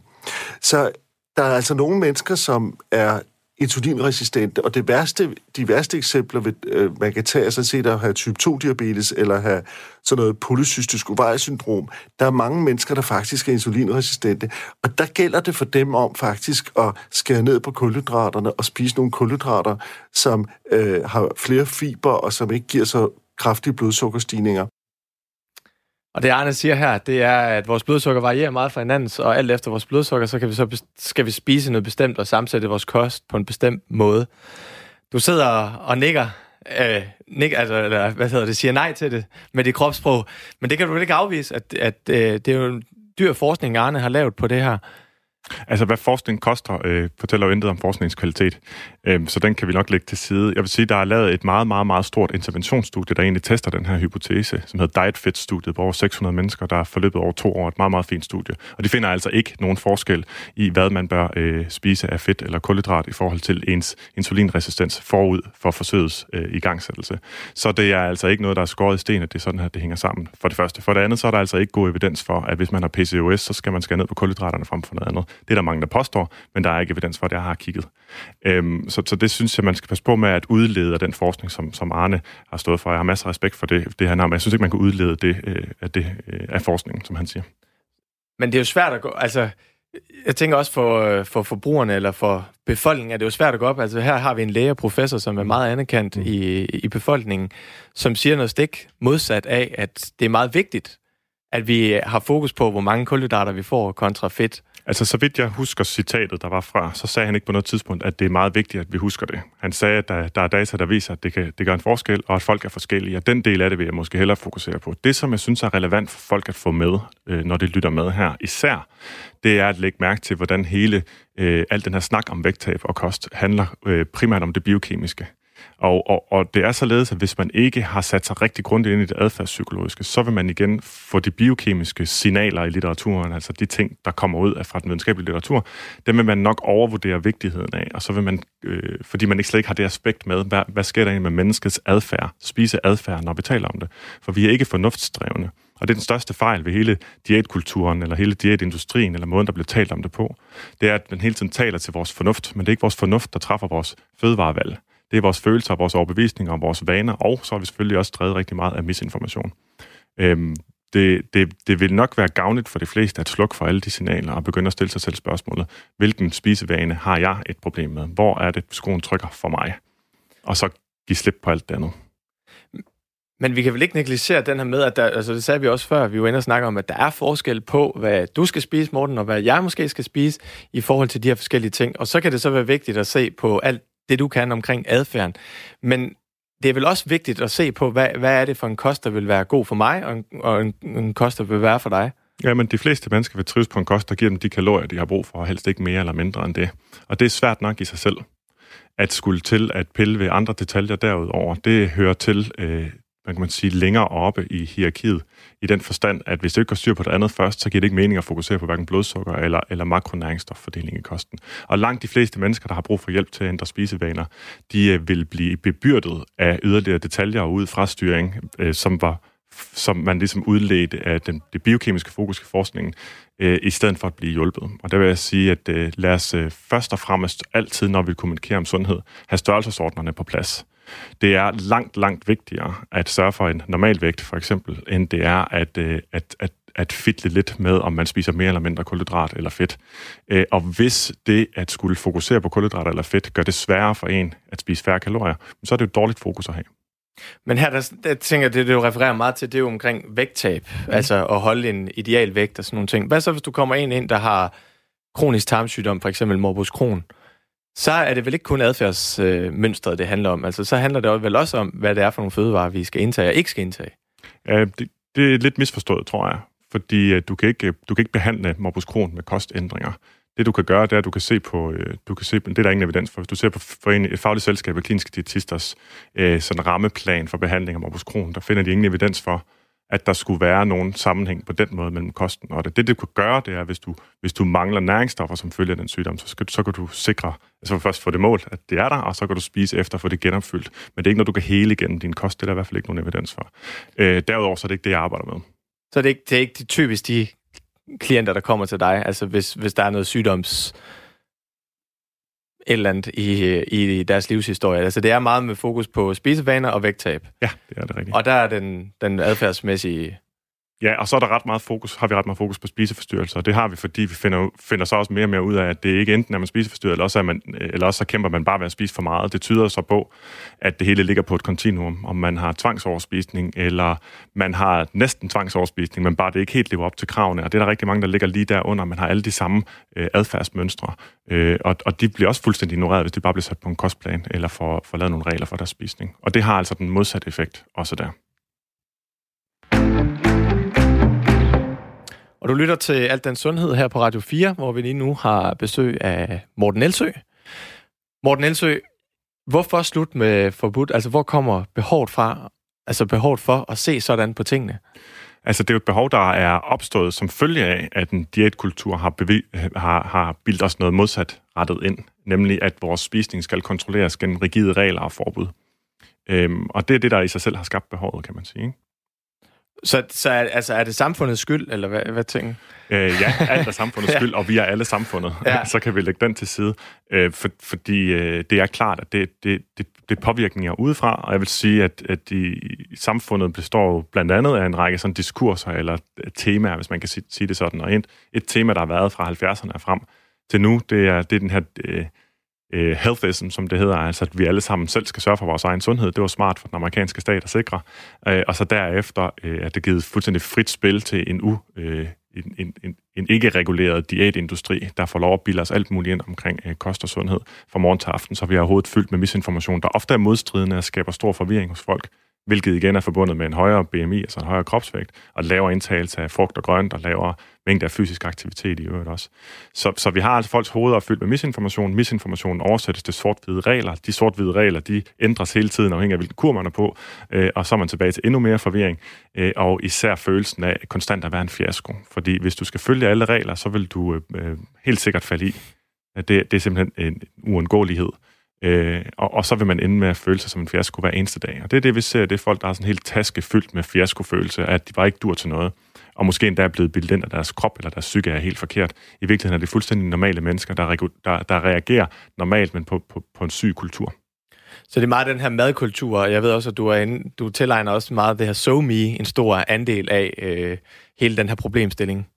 Så der er altså nogle mennesker, som er insulinresistente, og det værste, de værste eksempler, ved, øh, man kan tage, er sådan set at have type 2-diabetes, eller have sådan noget polycystisk ovariesyndrom. Der er mange mennesker, der faktisk er insulinresistente, og der gælder det for dem om faktisk at skære ned på kulhydraterne og spise nogle kulhydrater, som øh, har flere fiber og som ikke giver så kraftige blodsukkerstigninger. Og det Arne siger her, det er, at vores blodsukker varierer meget fra hinanden, og alt efter vores blodsukker, så, kan vi så skal vi spise noget bestemt og sammensætte vores kost på en bestemt måde. Du sidder og nikker, øh, nik, altså, eller, hvad hedder det, siger nej til det med dit kropssprog, men det kan du vel ikke afvise, at, at øh, det er jo en dyr forskning, Arne har lavet på det her. Altså, hvad forskning koster, øh, fortæller jo intet om forskningskvalitet, øh, så den kan vi nok lægge til side. Jeg vil sige, der er lavet et meget, meget, meget stort interventionsstudie, der egentlig tester den her hypotese, som hedder Diet Fit-studiet, hvor over 600 mennesker, der er forløbet over to år. Et meget, meget fint studie. Og de finder altså ikke nogen forskel i, hvad man bør øh, spise af fedt eller kulhydrat i forhold til ens insulinresistens forud for forsøgets øh, igangsættelse. Så det er altså ikke noget, der er skåret i sten, at det er sådan her, det hænger sammen. For det første. For det andet, så er der altså ikke god evidens for, at hvis man har PCOS, så skal man skære ned på kulhydraterne frem for noget andet. Det er der mange, der påstår, men der er ikke evidens for, at jeg har kigget. Øhm, så, så det synes jeg, man skal passe på med at udlede af den forskning, som, som Arne har stået for. Jeg har masser af respekt for det, det han har, men jeg synes ikke, man kan udlede det, øh, af, det øh, af forskningen, som han siger. Men det er jo svært at gå... Altså, jeg tænker også for, øh, for forbrugerne eller for befolkningen, er det jo svært at gå op. Altså her har vi en læge og professor, som er meget anerkendt mm. i, i befolkningen, som siger noget stik modsat af, at det er meget vigtigt, at vi har fokus på, hvor mange kulhydrater vi får kontra fedt. Altså, så vidt jeg husker citatet, der var fra, så sagde han ikke på noget tidspunkt, at det er meget vigtigt, at vi husker det. Han sagde, at der, der er data, der viser, at det, kan, det gør en forskel, og at folk er forskellige. Og den del af det vil jeg måske hellere fokusere på. Det, som jeg synes er relevant for folk at få med, øh, når de lytter med her, især, det er at lægge mærke til, hvordan hele, øh, al den her snak om vægttab og kost handler øh, primært om det biokemiske. Og, og, og det er således, at hvis man ikke har sat sig rigtig grundigt ind i det adfærdspsykologiske, så vil man igen få de biokemiske signaler i litteraturen, altså de ting, der kommer ud af fra den videnskabelige litteratur, dem vil man nok overvurdere vigtigheden af, og så vil man, øh, fordi man ikke slet ikke har det aspekt med, hvad, hvad sker der egentlig med menneskets adfærd, spiseadfærd, når vi taler om det. For vi er ikke fornuftsdrevne. Og det er den største fejl ved hele diætkulturen, eller hele diætindustrien, eller måden, der bliver talt om det på. Det er, at man hele tiden taler til vores fornuft, men det er ikke vores fornuft, der træffer vores fødevarevalg. Det er vores følelser, vores overbevisninger vores vaner, og så har vi selvfølgelig også drevet rigtig meget af misinformation. Øhm, det, det, det vil nok være gavnligt for de fleste at slukke for alle de signaler og begynde at stille sig selv spørgsmålet, hvilken spisevane har jeg et problem med? Hvor er det, skoen trykker for mig? Og så give slip på alt det andet. Men vi kan vel ikke negligere den her med, at der, altså det sagde vi også før, vi var inde og snakke om, at der er forskel på, hvad du skal spise, Morten, og hvad jeg måske skal spise, i forhold til de her forskellige ting. Og så kan det så være vigtigt at se på alt det, du kan omkring adfærden. Men det er vel også vigtigt at se på, hvad, hvad er det for en kost, der vil være god for mig, og en, og en, en kost, der vil være for dig? Ja, men de fleste mennesker vil trives på en kost, der giver dem de kalorier, de har brug for, og helst ikke mere eller mindre end det. Og det er svært nok i sig selv. At skulle til at pille ved andre detaljer derudover, det hører til øh, hvad kan man sige, længere oppe i hierarkiet, i den forstand, at hvis du ikke går styr på det andet først, så giver det ikke mening at fokusere på hverken blodsukker eller, eller makronæringsstoffordeling i kosten. Og langt de fleste mennesker, der har brug for hjælp til at ændre spisevaner, de øh, vil blive bebyrdet af yderligere detaljer ud fra styring, øh, som var som man ligesom udledte af den, det biokemiske fokus i forskningen, øh, i stedet for at blive hjulpet. Og der vil jeg sige, at øh, lad os øh, først og fremmest altid, når vi kommunikerer om sundhed, have størrelsesordnerne på plads. Det er langt, langt vigtigere at sørge for en normal vægt, for eksempel, end det er at, øh, at, at at fidle lidt med, om man spiser mere eller mindre kulhydrat eller fedt. Øh, og hvis det at skulle fokusere på kulhydrat eller fedt gør det sværere for en at spise færre kalorier, så er det et dårligt fokus at have. Men her, der, der tænker jeg, det, det du refererer meget til, det er jo omkring vægttab, mm. altså at holde en ideal vægt og sådan nogle ting. Hvad så, hvis du kommer ind ind, der har kronisk tarmsygdom, for eksempel morbus Crohn? Så er det vel ikke kun adfærdsmønstret, det handler om. Altså, så handler det vel også om, hvad det er for nogle fødevarer, vi skal indtage og ikke skal indtage. Ja, det, det er lidt misforstået, tror jeg. Fordi øh, du, kan ikke, du kan ikke behandle morbus Crohn med kostændringer. Det du kan gøre, det er, at du kan se på, øh, du kan se, det er der ingen evidens for, hvis du ser på for en, et fagligt selskab af kliniske diætisters øh, sådan rammeplan for behandling af morbus Crohn, der finder de ingen evidens for, at der skulle være nogen sammenhæng på den måde mellem kosten og det. Det, du kan gøre, det er, hvis du, hvis du mangler næringsstoffer som følge af den sygdom, så, skal, så kan du sikre, altså først få det mål, at det er der, og så kan du spise efter at få det genopfyldt. Men det er ikke noget, du kan hele igennem din kost. Det er der i hvert fald ikke nogen evidens for. Øh, derudover så er det ikke det, jeg arbejder med. Så det er ikke, det er ikke de typisk de klienter, der kommer til dig? Altså hvis, hvis der er noget sygdoms et eller andet i, i deres livshistorie. Altså det er meget med fokus på spisevaner og vægttab. Ja, det er det rigtigt. Og der er den, den adfærdsmæssige Ja, og så er der ret meget fokus, har vi ret meget fokus på spiseforstyrrelser, og det har vi, fordi vi finder, finder så også mere og mere ud af, at det ikke enten er man spiseforstyrret, eller også, er man, eller også så kæmper man bare ved at spise for meget. Det tyder så på, at det hele ligger på et kontinuum, om man har tvangsoverspisning, eller man har næsten tvangsoverspisning, men bare det ikke helt lever op til kravene, og det er der rigtig mange, der ligger lige derunder. Man har alle de samme øh, adfærdsmønstre, øh, og, og de bliver også fuldstændig ignoreret, hvis de bare bliver sat på en kostplan, eller får, får lavet nogle regler for deres spisning. Og det har altså den modsatte effekt også der. Og du lytter til Alt den Sundhed her på Radio 4, hvor vi lige nu har besøg af Morten Elsø. Morten Elsø, hvorfor slut med forbudt? Altså, hvor kommer behovet fra? Altså, behovet for at se sådan på tingene? Altså, det er jo et behov, der er opstået som følge af, at en diætkultur har, bevi- har, har bildt os noget modsat rettet ind, nemlig at vores spisning skal kontrolleres gennem rigide regler og forbud. Øhm, og det er det, der i sig selv har skabt behovet, kan man sige. Ikke? Så, så er, altså, er det samfundets skyld, eller hvad, hvad tænker øh, Ja, alt er samfundets skyld, og vi er alle samfundet. Ja. Så kan vi lægge den til side. Øh, for, fordi øh, det er klart, at det, det, det, det er påvirkninger udefra, og jeg vil sige, at, at i samfundet består blandt andet af en række sådan diskurser eller temaer, hvis man kan sige det sådan. Og et, et tema, der har været fra 70'erne frem til nu, det er, det er den her... Øh, øh, healthism, som det hedder, altså at vi alle sammen selv skal sørge for vores egen sundhed. Det var smart for den amerikanske stat at sikre. Øh, og så derefter øh, er det givet fuldstændig frit spil til en u... Øh, en, en, en, en ikke-reguleret diætindustri, der får lov at bilde os alt muligt ind omkring øh, kost og sundhed fra morgen til aften, så vi har overhovedet fyldt med misinformation, der ofte er modstridende og skaber stor forvirring hos folk hvilket igen er forbundet med en højere BMI, altså en højere kropsvægt, og lavere indtagelse af frugt og grønt, og lavere mængde af fysisk aktivitet i øvrigt også. Så, så vi har altså folks hoveder fyldt med misinformation. Misinformationen oversættes til sort-hvide regler. De sort-hvide regler, de ændres hele tiden afhængig af, hvilken kur man er på, øh, og så er man tilbage til endnu mere forvirring, øh, og især følelsen af konstant at være en fiasko. Fordi hvis du skal følge alle regler, så vil du øh, øh helt sikkert falde i. Det, det er simpelthen en uundgåelighed. Øh, og, og så vil man ende med at føle sig som en fiasko hver eneste dag. Og det er det, vi ser, det er folk, der har sådan en helt taske fyldt med fiaskofølelse, at de bare ikke dur til noget. Og måske endda er blevet bildet ind, at deres krop eller deres psyke er helt forkert. I virkeligheden er det fuldstændig normale mennesker, der, der, der reagerer normalt, men på, på, på en syg kultur. Så det er meget den her madkultur, og jeg ved også, at du, er inde, du tilegner også meget det her so me en stor andel af øh, hele den her problemstilling.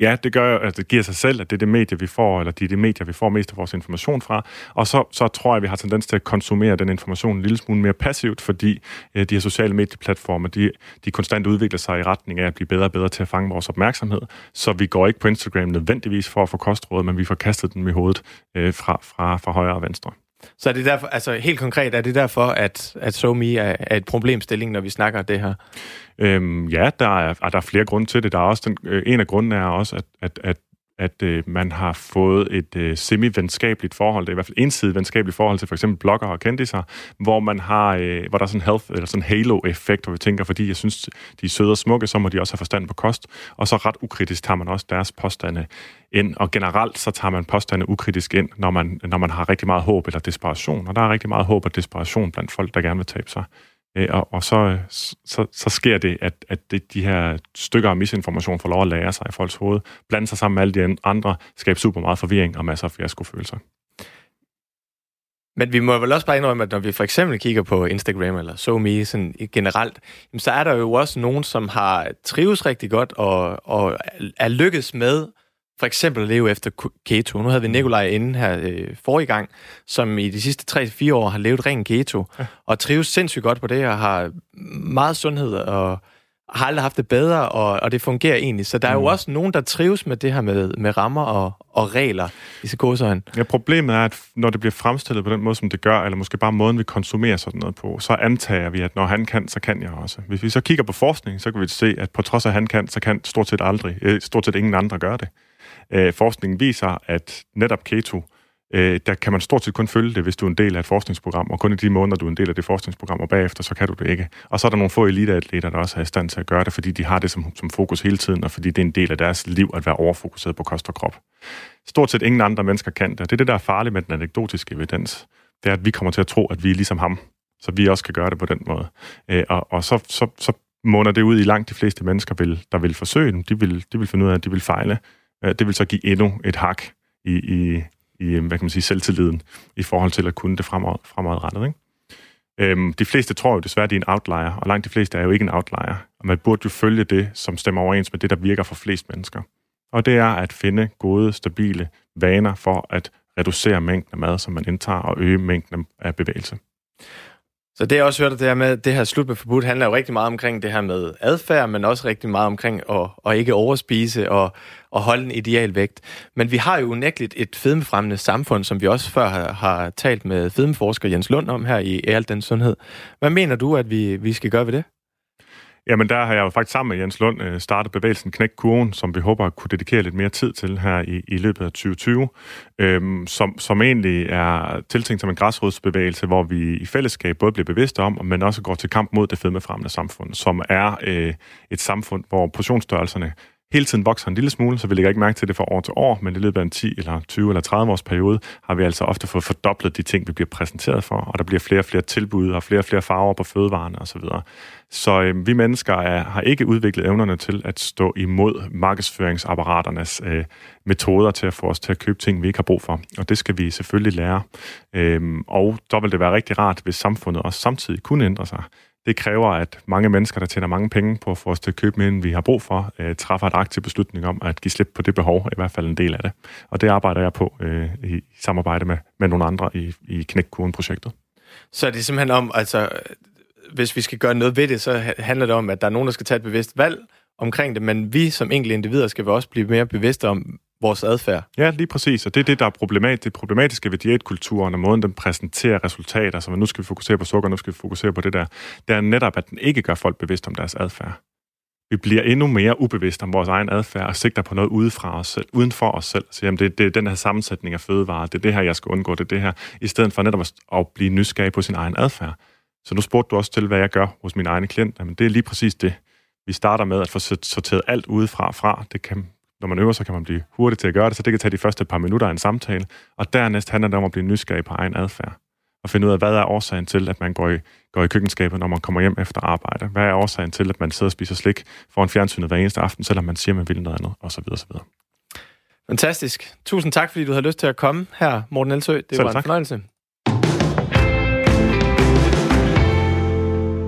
Ja, det gør at det giver sig selv, at det er det medie, vi får, eller de er det medier, vi får mest af vores information fra. Og så, så tror jeg, at vi har tendens til at konsumere den information en lille smule mere passivt, fordi øh, de her sociale medieplatformer, de, de konstant udvikler sig i retning af at blive bedre og bedre til at fange vores opmærksomhed. Så vi går ikke på Instagram nødvendigvis for at få kostråd, men vi får kastet dem i hovedet øh, fra, fra, fra højre og venstre. Så er det derfor, altså helt konkret, er det derfor, at, at SoMe er, er et problemstilling, når vi snakker det her? Øhm, ja, der er, er der er flere grunde til det. Der er også den, øh, en af grundene er også, at, at, at at øh, man har fået et øh, semi-venskabeligt forhold, det er i hvert fald ensidigt venskabeligt forhold til for eksempel blogger og kendiser, hvor man har, øh, hvor der er sådan health, eller sådan halo-effekt, hvor vi tænker, fordi jeg synes, de er søde og smukke, så må de også have forstand på kost, og så ret ukritisk tager man også deres påstande ind, og generelt så tager man påstande ukritisk ind, når man, når man har rigtig meget håb eller desperation, og der er rigtig meget håb og desperation blandt folk, der gerne vil tabe sig. Øh, og, og så, øh, så, så sker det, at, at det, de her stykker af misinformation får lov at lære sig i folks hoved, blande sig sammen med alle de andre, skabe super meget forvirring og masser af fiaskofølelser. Men vi må vel også bare indrømme, at når vi for eksempel kigger på Instagram eller SoMe sådan generelt, så er der jo også nogen, som har trives rigtig godt og, og er lykkes med for eksempel at leve efter keto. Nu havde vi Nikolaj inde her øh, forrige gang, som i de sidste 3-4 år har levet ren keto, ja. og trives sindssygt godt på det, og har meget sundhed, og har aldrig haft det bedre, og, og det fungerer egentlig. Så der er mm. jo også nogen, der trives med det her med, med rammer og, og regler i gåsøjne. Ja, problemet er, at når det bliver fremstillet på den måde, som det gør, eller måske bare måden, vi konsumerer sådan noget på, så antager vi, at når han kan, så kan jeg også. Hvis vi så kigger på forskning, så kan vi se, at på trods af, at han kan, så kan stort set aldrig, øh, stort set ingen andre gøre det. Øh, forskningen viser, at netop keto, øh, der kan man stort set kun følge det, hvis du er en del af et forskningsprogram, og kun i de måneder, du er en del af det forskningsprogram, og bagefter, så kan du det ikke. Og så er der nogle få eliteatleter, der også er i stand til at gøre det, fordi de har det som, som fokus hele tiden, og fordi det er en del af deres liv at være overfokuseret på kost og krop. Stort set ingen andre mennesker kan det, og det er det, der er farligt med den anekdotiske evidens. Det er, at vi kommer til at tro, at vi er ligesom ham, så vi også kan gøre det på den måde. Øh, og, og så, så, så måner det ud i langt de fleste mennesker, vil, der vil forsøge dem. De vil, de vil finde ud af, at de vil fejle. Øh, det vil så give endnu et hak i, i, i øh, hvad kan man sige, selvtilliden i forhold til at kunne det fremad, fremadrettet. Ikke? Øhm, de fleste tror jo desværre, at de er en outlier, og langt de fleste er jo ikke en outlier. Og man burde jo følge det, som stemmer overens med det, der virker for flest mennesker. Og det er at finde gode, stabile vaner for at reducere mængden af mad, som man indtager, og øge mængden af bevægelse. Så det jeg også hørte det her med, det her slut med forbud, handler jo rigtig meget omkring det her med adfærd, men også rigtig meget omkring at, at ikke overspise og, og holde en ideal vægt. Men vi har jo unægteligt et fedmefremmende samfund, som vi også før har, har talt med fedmeforsker Jens Lund om her i Alt den Sundhed. Hvad mener du, at vi, vi skal gøre ved det? Jamen, der har jeg jo faktisk sammen med Jens Lund øh, startet bevægelsen Knæk Kurven, som vi håber at kunne dedikere lidt mere tid til her i, i løbet af 2020, øhm, som, som egentlig er tiltænkt som en græsrodsbevægelse, hvor vi i fællesskab både bliver bevidste om, men også går til kamp mod det fedmefremmende samfund, som er øh, et samfund, hvor portionsstørrelserne hele tiden vokser en lille smule, så vi lægger ikke mærke til det fra år til år, men i løbet af en 10 eller 20 eller 30 års periode har vi altså ofte fået fordoblet de ting, vi bliver præsenteret for, og der bliver flere og flere tilbud og flere og flere farver på fødevarene osv. Så, så øh, vi mennesker er, har ikke udviklet evnerne til at stå imod markedsføringsapparaternes øh, metoder til at få os til at købe ting, vi ikke har brug for. Og det skal vi selvfølgelig lære. Øh, og der vil det være rigtig rart, hvis samfundet også samtidig kunne ændre sig det kræver, at mange mennesker, der tjener mange penge på at få os til at købe mere, end vi har brug for, øh, træffer et aktiv beslutning om at give slip på det behov, i hvert fald en del af det. Og det arbejder jeg på øh, i samarbejde med, med nogle andre i, i Knækkuren-projektet. Så er det simpelthen om, altså, hvis vi skal gøre noget ved det, så handler det om, at der er nogen, der skal tage et bevidst valg omkring det, men vi som enkelte individer skal også blive mere bevidste om vores adfærd. Ja, lige præcis, og det er det, der er problemat, det problematiske ved diætkulturen og måden, den præsenterer resultater, som nu skal vi fokusere på sukker, nu skal vi fokusere på det der, det er netop, at den ikke gør folk bevidst om deres adfærd. Vi bliver endnu mere ubevidste om vores egen adfærd og sigter på noget udefra os selv, uden for os selv. Så jamen, det, det er den her sammensætning af fødevarer, det er det her, jeg skal undgå, det er det her, i stedet for netop at blive nysgerrig på sin egen adfærd. Så nu spurgte du også til, hvad jeg gør hos min egne klient. Jamen, det er lige præcis det. Vi starter med at få sorteret alt udefra fra. Det kan, når man øver, så kan man blive hurtig til at gøre det, så det kan tage de første par minutter af en samtale. Og dernæst handler det om at blive nysgerrig på egen adfærd. Og finde ud af, hvad er årsagen til, at man går i, går i køkkenskabet, når man kommer hjem efter arbejde? Hvad er årsagen til, at man sidder og spiser slik foran fjernsynet hver eneste aften, selvom man siger, man vil noget andet, og så videre, så videre. Fantastisk. Tusind tak, fordi du havde lyst til at komme her, Morten Elsø. Det Selv var en tak. fornøjelse.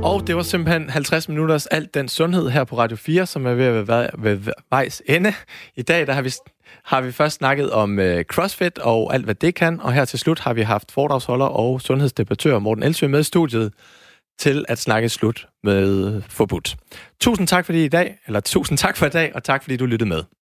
Og det var simpelthen 50 minutters alt den sundhed her på Radio 4, som er ved at være ved vejs ende. I dag der har vi, har vi først snakket om øh, CrossFit og alt, hvad det kan. Og her til slut har vi haft foredragsholder og sundhedsdebattør Morten Elsø med i studiet til at snakke slut med forbudt. Tusind tak for i dag, eller tusind tak for i dag, og tak fordi du lyttede med.